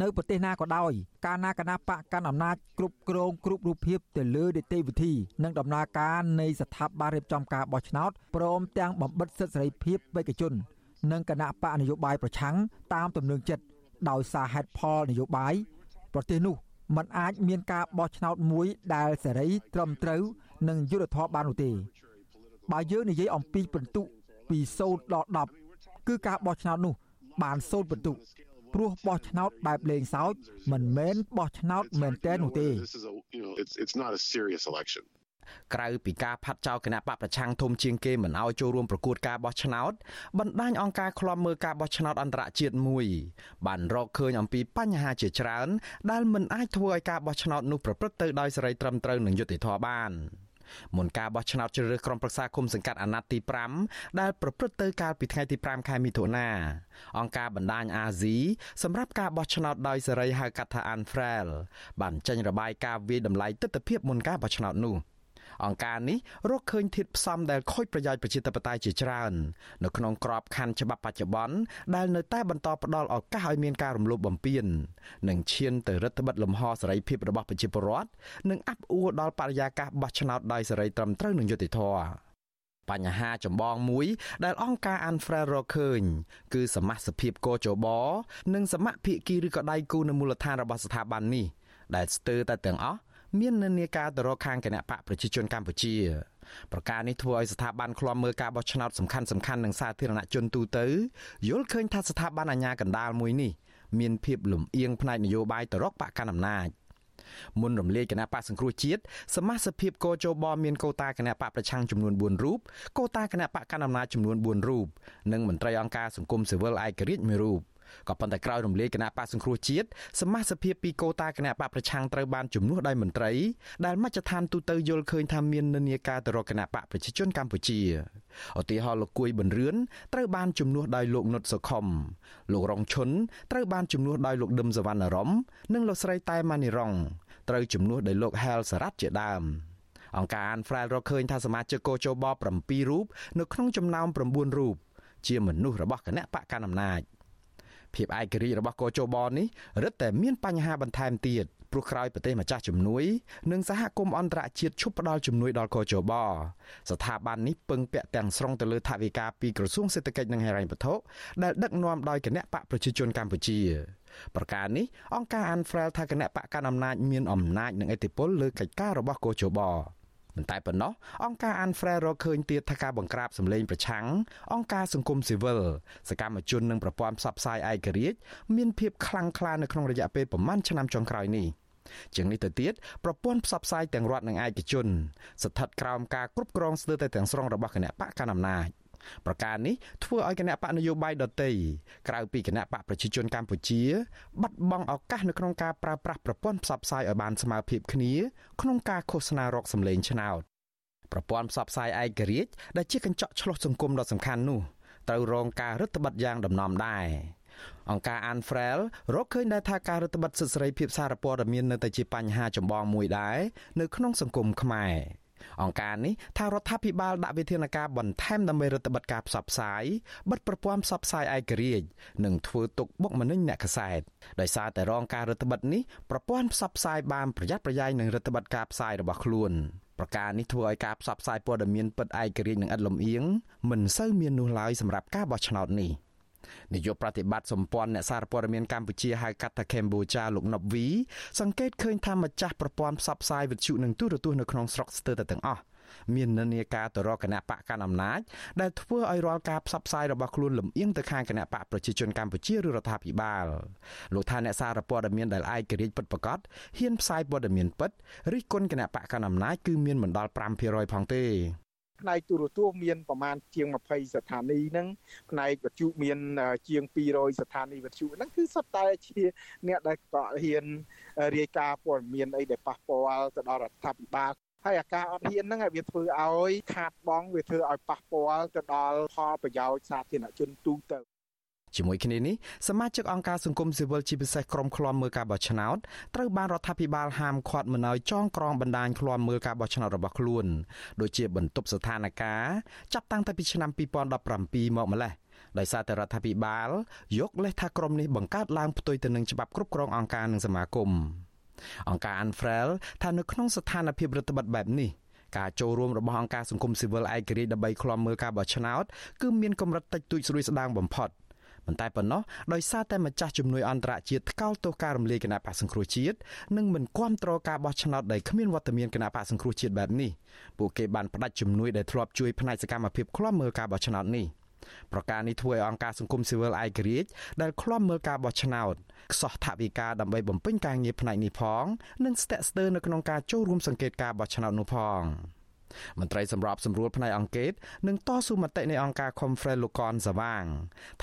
នៅប្រទេសណាក៏ដោយកាលណាគណៈបកកាន់អំណាចគ្រប់គ្រងគ្រប់រូបភាពទៅលើនីតិវិធីនិងដំណើរការនៃស្ថាប័នរៀបចំការបោះឆ្នោតព្រមទាំងបំបិតសិទ្ធិសេរីភាពបេក្ខជន និងគណៈបកនយោបាយប្រឆាំងតាមទំនឹងចិត្តដោយសារហេតុផលនយោបាយប្រទេសនោះมันអាចមានការបោះឆ្នោតមួយដែលសេរីត្រឹមត្រូវនិងយុត្តិធម៌បាននោះទេ បើយើងនិយាយអំពីពិន្ទុពី0ដល់10គឺការបោះឆ្នោតនោះបាន0ពិន្ទុព្រោះបោះឆ្នោតបែបលេងសើចមិនមែនបោះឆ្នោតមែនទេនោះទេក្រៅពីការផាត់ចោលគណៈបកប្រឆាំងធំជាងគេមិនឲ្យចូលរួមប្រកួតការបោះឆ្នោតបណ្ដាញអង្គការឃ្លាំមើលការបោះឆ្នោតអន្តរជាតិមួយបានរកឃើញអំពីបញ្ហាជាច្រើនដែលមិនអាចធ្វើឲ្យការបោះឆ្នោតនោះប្រព្រឹត្តទៅដោយសេរីត្រឹមត្រូវនិងយុត្តិធម៌បាន។ មុនការបោះឆ្នោតជ្រើសរើសក្រុមប្រឹក្សាគុំសង្កាត់អាណត្តិទី5ដែលប្រព្រឹត្តទៅកាលពីថ្ងៃទី5ខែមិថុនាអង្គការបណ្ដាញអាស៊ីសម្រាប់ការបោះឆ្នោតដោយសេរីហៅកាត់ថា Anfrel បានចេញរបាយការណ៍វិយតម្លៃទស្សនវិជ្ជាមុនការបោះឆ្នោតនោះ។ អង្គការនេះរកឃើញធាតុផ្សំដែលខូចប្រយោជន៍ប្រជាធិបតេយ្យជាច្រើននៅក្នុងក្របខ័ណ្ឌច្បាប់បច្ចុប្បន្នដែលនៅតែបន្តផ្ដល់ឱកាសឲ្យមានការរំលោភបំពាននិងឈានទៅរដ្ឋបិទលំហសេរីភាពរបស់ប្រជាពលរដ្ឋនិងអាប់អួរដល់បរិយាកាសបោះឆ្នោតដោយសេរីត្រឹមត្រូវនិងយុត្តិធម៌បញ្ហាចម្បងមួយដែលអង្គការ Anfrel រកឃើញ គឺសមាជិកកោជបនិងសមាភិកីឬក៏ដៃគូនៅមូលដ្ឋានរបស់ស្ថាប័ននេះដែលស្ទើរតែទាំងអស់ មាននិន្នាការទៅរកខាងគណៈបកប្រជាជនកម្ពុជាប្រការនេះធ្វើឲ្យស្ថាប័នឃ្លាំមើលការបោះឆ្នោតសំខាន់សំខាន់និងសាធារណជនទូទៅយល់ឃើញថាស្ថាប័នអាជ្ញាកណ្ដាលមួយនេះមានភាពលំអៀងផ្នែកនយោបាយទៅរកបកកណ្ដាលអំណាចមុនរំលាយគណៈបកសង្គ្រោះជាតិសមាជិកភាពកោជបមានកោតាគណៈបកប្រឆាំងចំនួន4រូបកោតាគណៈបកកណ្ដាលអំណាចចំនួន4រូបនិងមន្ត្រីអង្គការសង្គមស៊ីវិលឯករាជ្យមួយរូប ក៏ប៉ុន្តែក្រោយរំលាយគណៈបកសង្គ្រោះជាតិសមាជិកពីកូតាគណៈបកប្រឆាំងត្រូវបានជំនួសដោយមន្ត្រីដែលមជ្ឈដ្ឋានទូទៅយល់ឃើញថាមាននិន្នាការទៅរកគណៈបកប្រជាជនកម្ពុជាឧទាហរណ៍លោកគួយប៊ុនរឿនត្រូវបានជំនួសដោយលោកនុតសុខុមលោករងឈុនត្រូវបានជំនួសដោយលោកដឹមសវណ្ណរមនិងលោកស្រីតែម៉ានីរងត្រូវជំនួសដោយលោកហែលសារ៉ាត់ជាដើមអង្គការអានហ្វ្រែលរកឃើញថាសមាជិកកោជប7រូបនៅក្នុងចំណោម9រូបជាមនុស្សរបស់គណៈបកកណ្ដាលអំណាច ភាពឯករាជ្យរបស់កោជបនេះរឹតតែមានបញ្ហាបន្ថែមទៀតព្រោះក្រោយប្រទេសម្ចាស់ជំនួយនិងសហគមន៍អន្តរជាតិឈប់ផ្ដល់ជំនួយដល់កោជបស្ថាប័ននេះពឹងពាក់ទាំងស្រុងទៅលើថវិកាពីក្រសួងសេដ្ឋកិច្ចនិងហិរញ្ញវត្ថុដែលដឹកនាំដោយគណៈបកប្រជាជនកម្ពុជាប្រការនេះអង្គការ Anfrel ថាគណៈបកកណ្ដាលអំណាចមានអំណាចនិងឥទ្ធិពលលើកិច្ចការរបស់កោជប មិនតែប៉ុណ្ណោះអង្គការ Anfrel រកឃើញទៀតថាការបង្ក្រាបសម្លេងប្រឆាំងអង្គការសង្គមស៊ីវិលសកម្មជននិងប្រព័ន្ធផ្សព្វផ្សាយឯករាជ្យមានភាពខ្លាំងក្លានៅក្នុងរយៈពេលប្រមាណឆ្នាំចុងក្រោយនេះជាងនេះទៅទៀតប្រព័ន្ធផ្សព្វផ្សាយទាំងរដ្ឋនិងឯកជន ស្ថិតក្រោមការគ្រប់គ្រងស្ទើរតែទាំងស្រុងរបស់គណៈបកកណ្ដាលអំណាច ប្រការនេះធ្វើឲ្យគណៈបកនយោបាយដទៃក្រៅពីគណៈបកប្រជាជនកម្ពុជាបាត់បង់ឱកាសនៅក្នុងការប្រើប្រាស់ប្រព័ន្ធផ្សព្វផ្សាយឲ្យបានស្មើភាពគ្នាក្នុងការឃោសនារកសម្លេងឆ្នោតប្រព័ន្ធផ្សព្វផ្សាយឯករាជ្យដែលជាកញ្ចក់ឆ្លុះសង្គមដ៏សំខាន់នោះត្រូវរងការរឹតបន្តឹងយ៉ាងដំណំដែរអង្គការ Anfrel រកឃើញដែរថាការរដ្ឋបတ်សិទ្ធិសេរីភាពសារព័ត៌មាននៅតែជាបញ្ហាចម្បងមួយដែរនៅក្នុងសង្គមខ្មែរ អង្គការនេះថារដ្ឋាភិបាលដាក់វិធានការបន្ថែមដើម្បីរដ្ឋបတ်ការផ្សព្វផ្សាយបិទប្រព័ន្ធផ្សព្វផ្សាយឯករាជ្យនិងធ្វើទុកបុកម្នេញអ្នកកសែតដោយសារតែរងការរដ្ឋបတ်នេះប្រព័ន្ធផ្សព្វផ្សាយបានប្រយ័ត្នប្រយែងនឹងរដ្ឋបတ်ការផ្សាយរបស់ខ្លួនប្រការនេះធ្វើឲ្យការផ្សព្វផ្សាយព័ត៌មានពិតឯករាជ្យនិងឥតលំអៀងមិនសូវមាននោះឡើយសម្រាប់ការបោះឆ្នោតនេះ។ នាយកប្រតិបត្តិសម្ព័ន្ធអ្នកសារព័ត៌មានកម្ពុជាហៅកាត់ថាកម្ពុជាលោកណប់វីសង្កេតឃើញថាម្ចាស់ប្រព័ន្ធផ្សព្វផ្សាយវិទ្យុនិងទូរទស្សន៍នៅក្នុងស្រុកស្ទើរតែទាំងអស់មាននិន្នាការទៅរកគណៈបកកណ្ដាលអំណាចដែលធ្វើឲ្យរាល់ការផ្សព្វផ្សាយរបស់ខ្លួនលំអៀងទៅខាងគណៈបកប្រជាជនកម្ពុជាឬរដ្ឋាភិបាលលោកថាអ្នកសារព័ត៌មានដែលឯករាជ្យពិតប្រាកដហ៊ានផ្សាយព័ត៌មានពិតរិះគន់គណៈបកកណ្ដាលអំណាចគឺមានមិនដល់5%ផងទេ ផ្នែកទូរទស្សន៍មានប្រមាណជាង20ស្ថានីយ៍ហ្នឹងផ្នែកវិទ្យុមានជាង200ស្ថានីយ៍វិទ្យុហ្នឹងគឺសុទ្ធតែជាអ្នកដែលក៏ហ៊ានរាយការណ៍ព័ត៌មានអីដែលប៉ះពាល់ទៅដល់រដ្ឋាភិបាលហើយអាការអត់ហ៊ានហ្នឹងវាធ្វើឲ្យខាតបង់វាធ្វើឲ្យប៉ះពាល់ទៅដល់ផលប្រយោជន៍សាធារណជនទូទៅ ជាមួយគ្នានេះសមាជិកអង្គការសង្គមស៊ីវិលជាពិសេសក្រុមឃ្លាំមើលការបោះឆ្នោតត្រូវបានរដ្ឋាភិបាលហាមឃាត់មិនឲ្យចងក្រងបណ្ដាញឃ្លាំមើលការបោះឆ្នោតរបស់ខ្លួនដូចជាបន្ទប់ស្ថានភាពចាប់តាំងតែពីឆ្នាំ2017មកម្លេះដោយសារតែរដ្ឋាភិបាលយកលេសថាក្រុមនេះបង្កើតឡើងផ្ទុយទៅនឹងច្បាប់គ្រប់គ្រងអង្គការនិងសមាគមអង្គការ Anfrel ថានៅក្នុងស្ថានភាពរដ្ឋបတ်បែបនេះការចូលរួមរបស់អង្គការសង្គមស៊ីវិលឯករាជ្យដើម្បីឃ្លាំមើលការបោះឆ្នោតគឺមានកម្រិតតិចតួចស្រួយស្ដាងបំផុត ប៉ុន្តែប៉ុណ្ណោះដោយសារតែម្ចាស់ជំនួយអន្តរជាតិថ្កោលទោសការរំលាយគណៈបកសង្គ្រោះជាតិនិងមិនគាំទ្រការបោះឆ្នោតដែលគ្មានវត្តមានគណៈបកសង្គ្រោះជាតិបែបនេះពួកគេបានផ្ដាច់ជំនួយដែលធ្លាប់ជួយផ្នែកសកម្មភាពឃ្លាំមើលការបោះឆ្នោតនេះប្រការនេះធ្វើឲ្យអង្គការសង្គមស៊ីវិលឯករាជ្យដែលឃ្លាំមើលការបោះឆ្នោតខ្សោះថវិកាដើម្បីបំពេញការងារផ្នែកនេះផង និងស្ទាក់ស្ទើរនៅក្នុងការចូលរួមសង្កេតការបោះឆ្នោតនោះផង។ មន្ត្រីសម្របសម្រួលផ្នែកអង្គការនឹងតស៊ូមតិនៃអង្គការ Conference លោកកនសវាង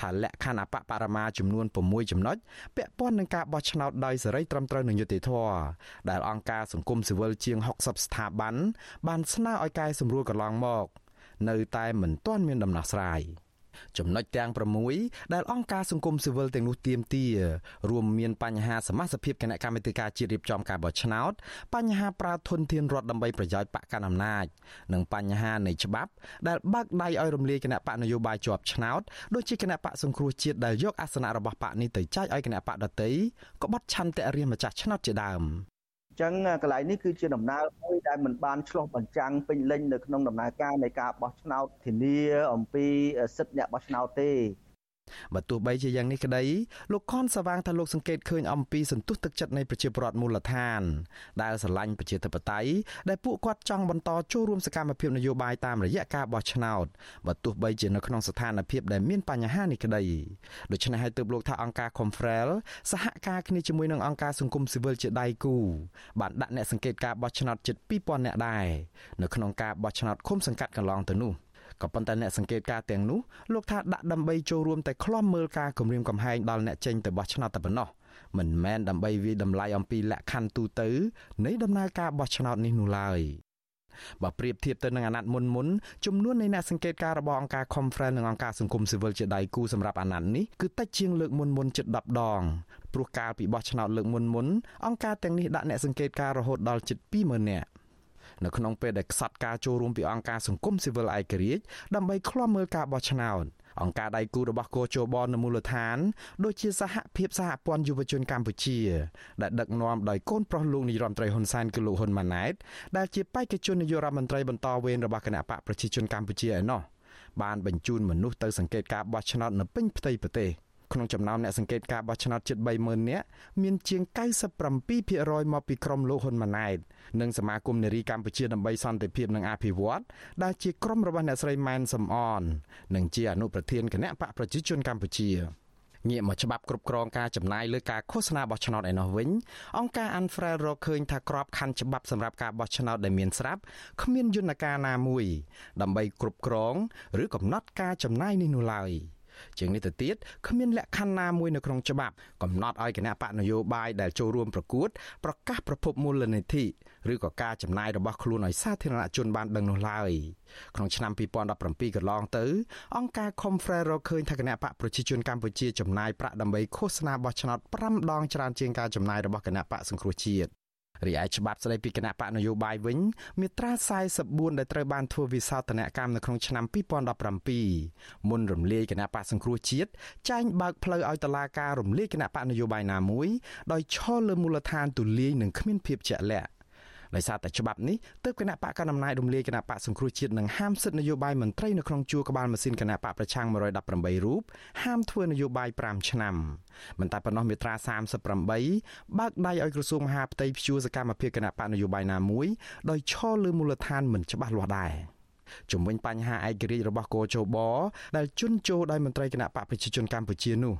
ថាលក្ខខណ្ឌអបបរមាចំនួន6ចំណុចពាក់ព័ន្ធនឹងការបោះឆ្នោតដោយសេរីត្រឹមត្រូវនិងយុត្តិធម៌ដែលអង្គការសង្គមស៊ីវិលជាង60ស្ថាប័នបានស្នើឲ្យកែសម្រួលកន្លងមក នៅតែមិនទាន់មានដំណោះស្រាយ។ ចំណុចទាំង6ដែលអង្គការសង្គមស៊ីវិលទាំងនោះទាមទាររួមមានបញ្ហាសមាជិកគណៈកម្មាធិការជាតិរៀបចំការបោះឆ្នោតបញ្ហាប្រើធនធានរដ្ឋដើម្បីប្រយោជន៍បកកណ្ដាលអំណាចនិងបញ្ហានៃច្បាប់ដែលបើកដៃឲ្យរំលាយគណៈបកនយោបាយជាប់ឆ្នោតដូចជាគណៈបកសង្គ្រោះជាតិដែលយកអាសនៈរបស់បកនេះទៅចែកឲ្យគណៈបកដតីក្បត់ឆន្ទៈរាជម្ចាស់ឆ្នោតជាដើម ចឹងកន្លែងនេះគឺជាដំណើរមួយដែលមិនបានឆ្លុះបញ្ចាំងពេញលេញនៅក្នុងដំណើរការនៃការបោះឆ្នោតធានាអំពីសិទ្ធិអ្នកបោះឆ្នោតទេ បើទោះបីជាយ៉ាងនេះក្តីលោកខនសវាងថាលោកសង្កេតឃើញអំពីសន្ទុះទឹកចិត្តនៃប្រជាពលរដ្ឋមូលដ្ឋាន ដែលស្រឡាញ់ប្រជាធិបតេយ្យដែលពួកគាត់ចង់បន្តចូលរួមសកម្មភាពនយោបាយតាមរយៈការបោះឆ្នោតបើទោះបីជានៅក្នុងស្ថានភាពដែលមានបញ្ហានេះក្តីដូច្នេះហើយទើបលោកថាអង្គការ Confrel សហការគ្នាជាមួយនឹងអង្គការសង្គមស៊ីវិលជាដៃគូបានដាក់អ្នកសង្កេតការបោះឆ្នោតជិត2000នាក់ដែរនៅក្នុងការបោះឆ្នោតឃុំសង្កាត់កន្លងទៅនោះ។ ក៏ប៉ុន្តែអ្នកសង្កេតការទាំងនោះលោកថាដាក់ដើម្បីចូលរួមតែខ្លំមើលការគម្រាមកំហែងដល់អ្នកចេញទៅបោះឆ្នោតតែប៉ុណ្ណោះមិនមែនដើម្បីវិតម្លៃអំពីលក្ខខណ្ឌទូទៅនៃដំណើរការបោះឆ្នោតនេះនោះឡើយបើប្រៀបធៀបទៅនឹងអាណត្តិមុនមុនចំនួននៃអ្នកសង្កេតការរបស់អង្គការ Conference និងអង្គការសង្គមស៊ីវិលជាដៃគូសម្រាប់អាណត្តិនេះគឺតិចជាងលើកមុនមុនជិត10ដងព្រោះកាលពីបោះឆ្នោតលើកមុនមុនអង្គការទាំងនេះដាក់អ្នកសង្កេតការរហូតដល់ជិត20000នាក់ នៅក្នុងពេលដែលខ្សត់ការចូលរួមពីអង្គការសង្គមស៊ីវិលឯករាជ្យដើម្បីឃ្លាំមើលការបោះឆ្នោតអង្គការដៃគូរបស់កោជបនៅមូលដ្ឋានដូចជាសហភាពសហព័ន្ធយុវជនកម្ពុជា ដែលដឹកនាំដោយកូនប្រុសលោកនាយរដ្ឋមន្ត្រីហ៊ុនសែនគឺលោកហ៊ុនម៉ាណែតដែលជាបេក្ខជននាយករដ្ឋមន្ត្រីបន្តវេនរបស់គណៈបកប្រជាជនកម្ពុជាឯណោះបានបញ្ជូនមនុស្សទៅសង្កេតការបោះឆ្នោតនៅពេញផ្ទៃប្រទេស ក្នុងចំណោមអ្នកសង្កេតការបោះឆ្នោតជិត30000នាក់មានជាង97%មកពីក្រុមលោកហ៊ុនម៉ាណែតនិងសមាគមនារីកម្ពុជាដើម្បីសន្តិភាពនិងអភិវឌ្ឍដែលជាក្រុមរបស់អ្នកស្រីម៉ែនសំអននិងជាអនុប្រធានគណៈបកប្រជាជនកម្ពុជាងាកមកច្បាប់គ្រប់គ្រងការចំណាយលើការឃោសនាបោះឆ្នោតឯណោះវិញអង្គការ Anfrel រកឃើញថាក្របខ័ណ្ឌច្បាប់សម្រាប់ការបោះឆ្នោតដែលមានស្រាប់គ្មានយន្តការណាមួយ ដើម្បីគ្រប់គ្រង ឬកំណត់ការចំណាយនេះនោះឡើយ។ ជាងនេះទៅទៀតគ្មានលក្ខខណ្ឌណាមួយនៅក្នុងច្បាប់កំណត់ឲ្យគណៈបកនយោបាយដែលចូលរួមប្រកួតប្រកាសប្រភពមូលនិធិឬក៏ការចំណាយរបស់ខ្លួនឲ្យសាធារណជនបានដឹងនោះឡើយក្នុងឆ្នាំ2017កន្លងទៅ អង្គការ Confrere រកឃើញថាគណៈបកប្រជាជនកម្ពុជាចំណាយប្រាក់ដើម្បីឃោសនាបោះឆ្នោត5ដងច្រើនជាងការចំណាយរបស់គណៈបកសង្គ្រោះជាតិ រីឯច្បាប់ស្តីពីគណៈបកនយោបាយវិញ មាត្រា44ដែលត្រូវបានធ្វើវិសោធនកម្មនៅក្នុងឆ្នាំ2017មុនរំលាយគណៈបកសង្គ្រោះជាតិចែងបើកផ្លូវឲ្យតុលាការរំលាយគណៈបកនយោបាយណាមួយដោយឈលលើមូលដ្ឋានទូលាយនិងគ្មានភាពជាក់លាក់ ដោយសារតែច្បាប់នេះទើបគណៈបកកណ្ដាលអំណាចរំលាយគណៈបកសង្គ្រោះជាតិនិងហាមសិទ្ធិនយោបាយមន្ត្រីនៅក្នុងជួរក្បាលម៉ាស៊ីនគណៈបកប្រឆាំង118រូបហាមធ្វើនយោបាយ5ឆ្នាំមិនតែប៉ុណ្ណោះមាត្រា38បើកដៃឲ្យក្រសួងមហាផ្ទៃព្យួរសកម្មភាពគណៈបកនយោបាយណាមួយដោយឈលលើមូលដ្ឋានមិនច្បាស់លាស់ដែរជំវិញបញ្ហាឯករាជ្យរបស់កោជបដែលជន់ជោដោយមន្ត្រីគណៈបកប្រជាជនកម្ពុជានោះ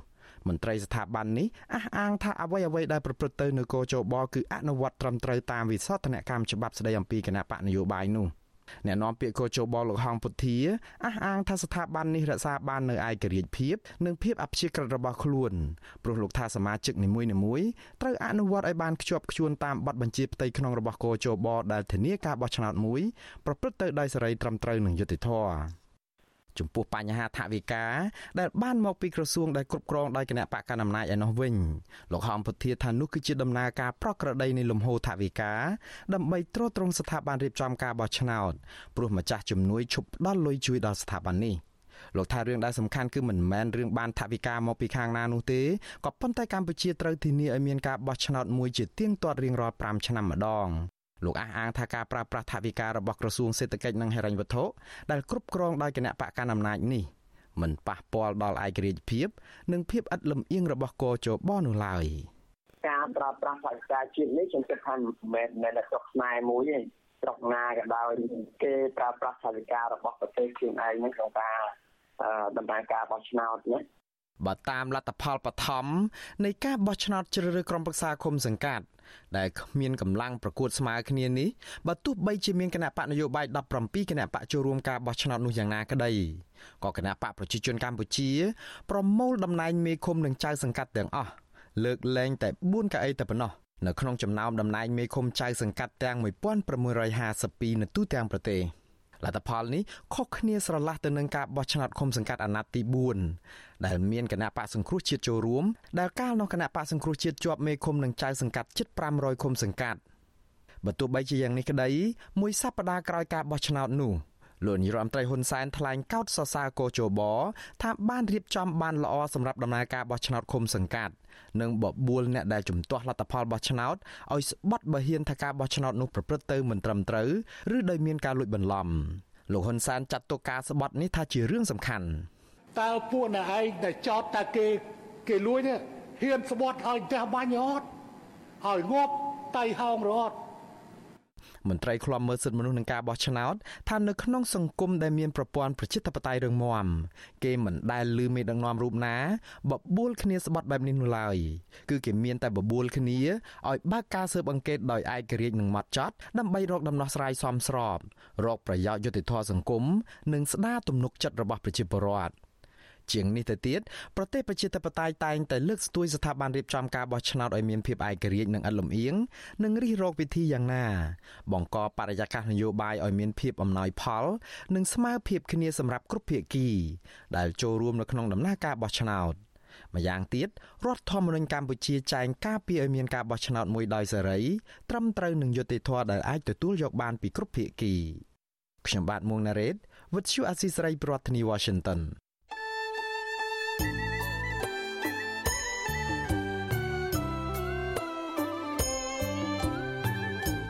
មន្ត្រីស្ថាប័ននេះអះអាងថាអ្វីអ្វីដែលប្រព្រឹត្តទៅនៅកោជបគឺអនុវត្តត្រឹមត្រូវតាមវិសោធនកម្មច្បាប់ស្តីអំពីគណៈបកនយោបាយនោះអ្នកនាំពាក្យកោជបលោកហងពុធាអះអាងថាស្ថាប័ននេះរក្សាបាននៅឯករាជ្យភាពនិងភាពអព្យាក្រឹតរបស់ខ្លួនព្រោះលោកថាសមាជិកនីមួយៗត្រូវអនុវត្តឲ្យបានខ្ជាប់ខ្ជួនតាមបទបញ្ជាផ្ទៃក្នុងរបស់កោជបដែលធានាការបោះឆ្នោតមួយប្រព្រឹត្តទៅដោយសេរីត្រឹមត្រូវនិងយុត្តិធម៌ ចំពោះបញ្ហាថវិកាដែលបានមកពីក្រសួងដែលគ្រប់គ្រងដោយគណៈបកកណ្ដាលអំណាចឯនោះវិញលោកហំពុធាថានោះគឺជាដំណើរការប្រក្រតីនៃលំហូរថវិកាដើម្បីទ្រទ្រង់ស្ថាប័នរៀបចំការបោះឆ្នោតព្រោះម្ចាស់ជំនួយឈប់ផ្ដល់លុយជួយដល់ស្ថាប័ននេះលោកថារឿងដែលសំខាន់គឺមិនមែនរឿងបានថវិកាមកពីខាងណានោះទេក៏ប៉ុន្តែកម្ពុជាត្រូវធានាឲ្យមានការបោះឆ្នោតមួយជាទៀងទាត់រៀងរាល់5ឆ្នាំម្ដង លោកអះអាងថាការប្រើប្រាស់ថវិការបស់ក្រសួងសេដ្ឋកិច្ចនិងហិរញ្ញវត្ថុដែលគ្រប់គ្រងដោយគណៈបកកណ្ដាលអំណាចនេះមិនប៉ះពាល់ដល់ឯករាជ្យភាព និងភាពឥតលំអៀងរបស់កោជបនោះឡើយការប្រើប្រាស់ថវិកាជាតិនេះខ្ញុំគិតថាមិនមែនមែនតែស្រុកខ្មែរមួយទេស្រុកណាក៏ដោយគេប្រើប្រាស់ថវិការបស់ប្រទេសខ្លួនឯងនឹងក្នុងការដំណើរការបោះឆ្នោតណា បើតាមលទ្ធផលបឋមនៃការបោះឆ្នោតជ្រើសរើសក្រុមប្រឹក្សាគុំសង្កាត់ដែលគ្មានកម្លាំងប្រកួតស្មើគ្នានេះបើទោះបីជាមានគណៈបកនយោបាយ17គណៈបកចូលរួមការបោះឆ្នោតនោះយ៉ាងណាក្តីក៏គណៈបកប្រជាជនកម្ពុជា ប្រមូលតំណែងមេឃុំនិងចៅសង្កាត់ទាំងអស់លើកលែងតែ4កៅអីតែប៉ុណ្ណោះនៅក្នុងចំណោមតំណែងមេឃុំចៅសង្កាត់ទាំង1652នៅទូទាំងប្រទេស។ លទ្ធផលនេះខុសគ្នាស្រឡះទៅនឹងការបោះឆ្នោតឃុំសង្កាត់អាណត្តិទី4ដែលមានគណៈបកសង្គ្រោះជាតិចូលរួមដែលកាលនោះគណៈបកសង្គ្រោះជាតិជាប់មេឃុំនិងចៅសង្កាត់ជិត500ឃុំសង្កាត់បើទោះបីជាយ៉ាងនេះក្តីមួយសប្តាហ៍ក្រោយការបោះឆ្នោតនោះ លោកនាយរដ្ឋមន្ត្រីហ៊ុនសែនថ្លែងកោតសរសើរកោជបថាបានរៀបចំបានល្អសម្រាប់ដំណើរការបោះឆ្នោតឃុំសង្កាត់និងបបួលអ្នកដែលជំទាស់លទ្ធផលបោះឆ្នោតឲ្យស្បត់បើហ៊ានថាការបោះឆ្នោតនោះប្រព្រឹត្តទៅមិនត្រឹមត្រូវឬដោយមានការលួចបន្លំលោកហ៊ុនសែនចាត់ទុកការស្បត់នេះថាជារឿងសំខាន់តើពួកអ្នកឯងដែលចោតថាគេគេលួចនេះហ៊ានស្បត់ឲ្យផ្ទះបាញ់អត់ឲ្យងាប់តៃហោងរត់ មន្ត្រីឃ្លាំមើលសិទ្ធិមនុស្សនឹងការបោះឆ្នោតថានៅក្នុងសង្គមដែលមានប្រព័ន្ធប្រជាធិបតេយ្យរឹងមាំគេមិនដែលលឺមេដឹកនាំរូបណាបបួលគ្នាស្បត់បែបនេះនោះឡើយគឺគេមានតែបបួលគ្នាឲ្យបើកការស៊ើបអង្កេតដោយឯករាជ្យនិងម៉ត់ចត់ដើម្បីរកដំណោះស្រាយសមស្របរកប្រយោជន៍យុត្តិធម៌សង្គមនិងស្ដារទំនុកចិត្តរបស់ប្រជាពលរដ្ឋ ជាងនេះទៅទៀតប្រទេសប្រជាធិបតេយ្យតែងតែលើកស្ទួយស្ថាប័នរៀបចំការបោះឆ្នោតឲ្យមានភាពឯករាជ្យនិងឥតលំអៀងនិងរិះរកវិធីយ៉ាងណាបង្កបរិយាកាសនយោបាយឲ្យមានភាពអំណោយផល និងស្មើភាពគ្នាសម្រាប់គ្រប់ភាគី ដែលចូលរួមនៅក្នុងដំណើរការបោះឆ្នោតម្យ៉ាងទៀតរដ្ឋធម្មនុញ្ញកម្ពុជាចែងការពារឲ្យមានការបោះឆ្នោតមួយដោយសេរី ត្រឹមត្រូវនឹងយុត្តិធម៌ដែលអាចទទួលយកបានពីគ្រប់ភាគីខ្ញុំបាទមួងណារ៉េត With you Asisari ប្រធានាទី Washington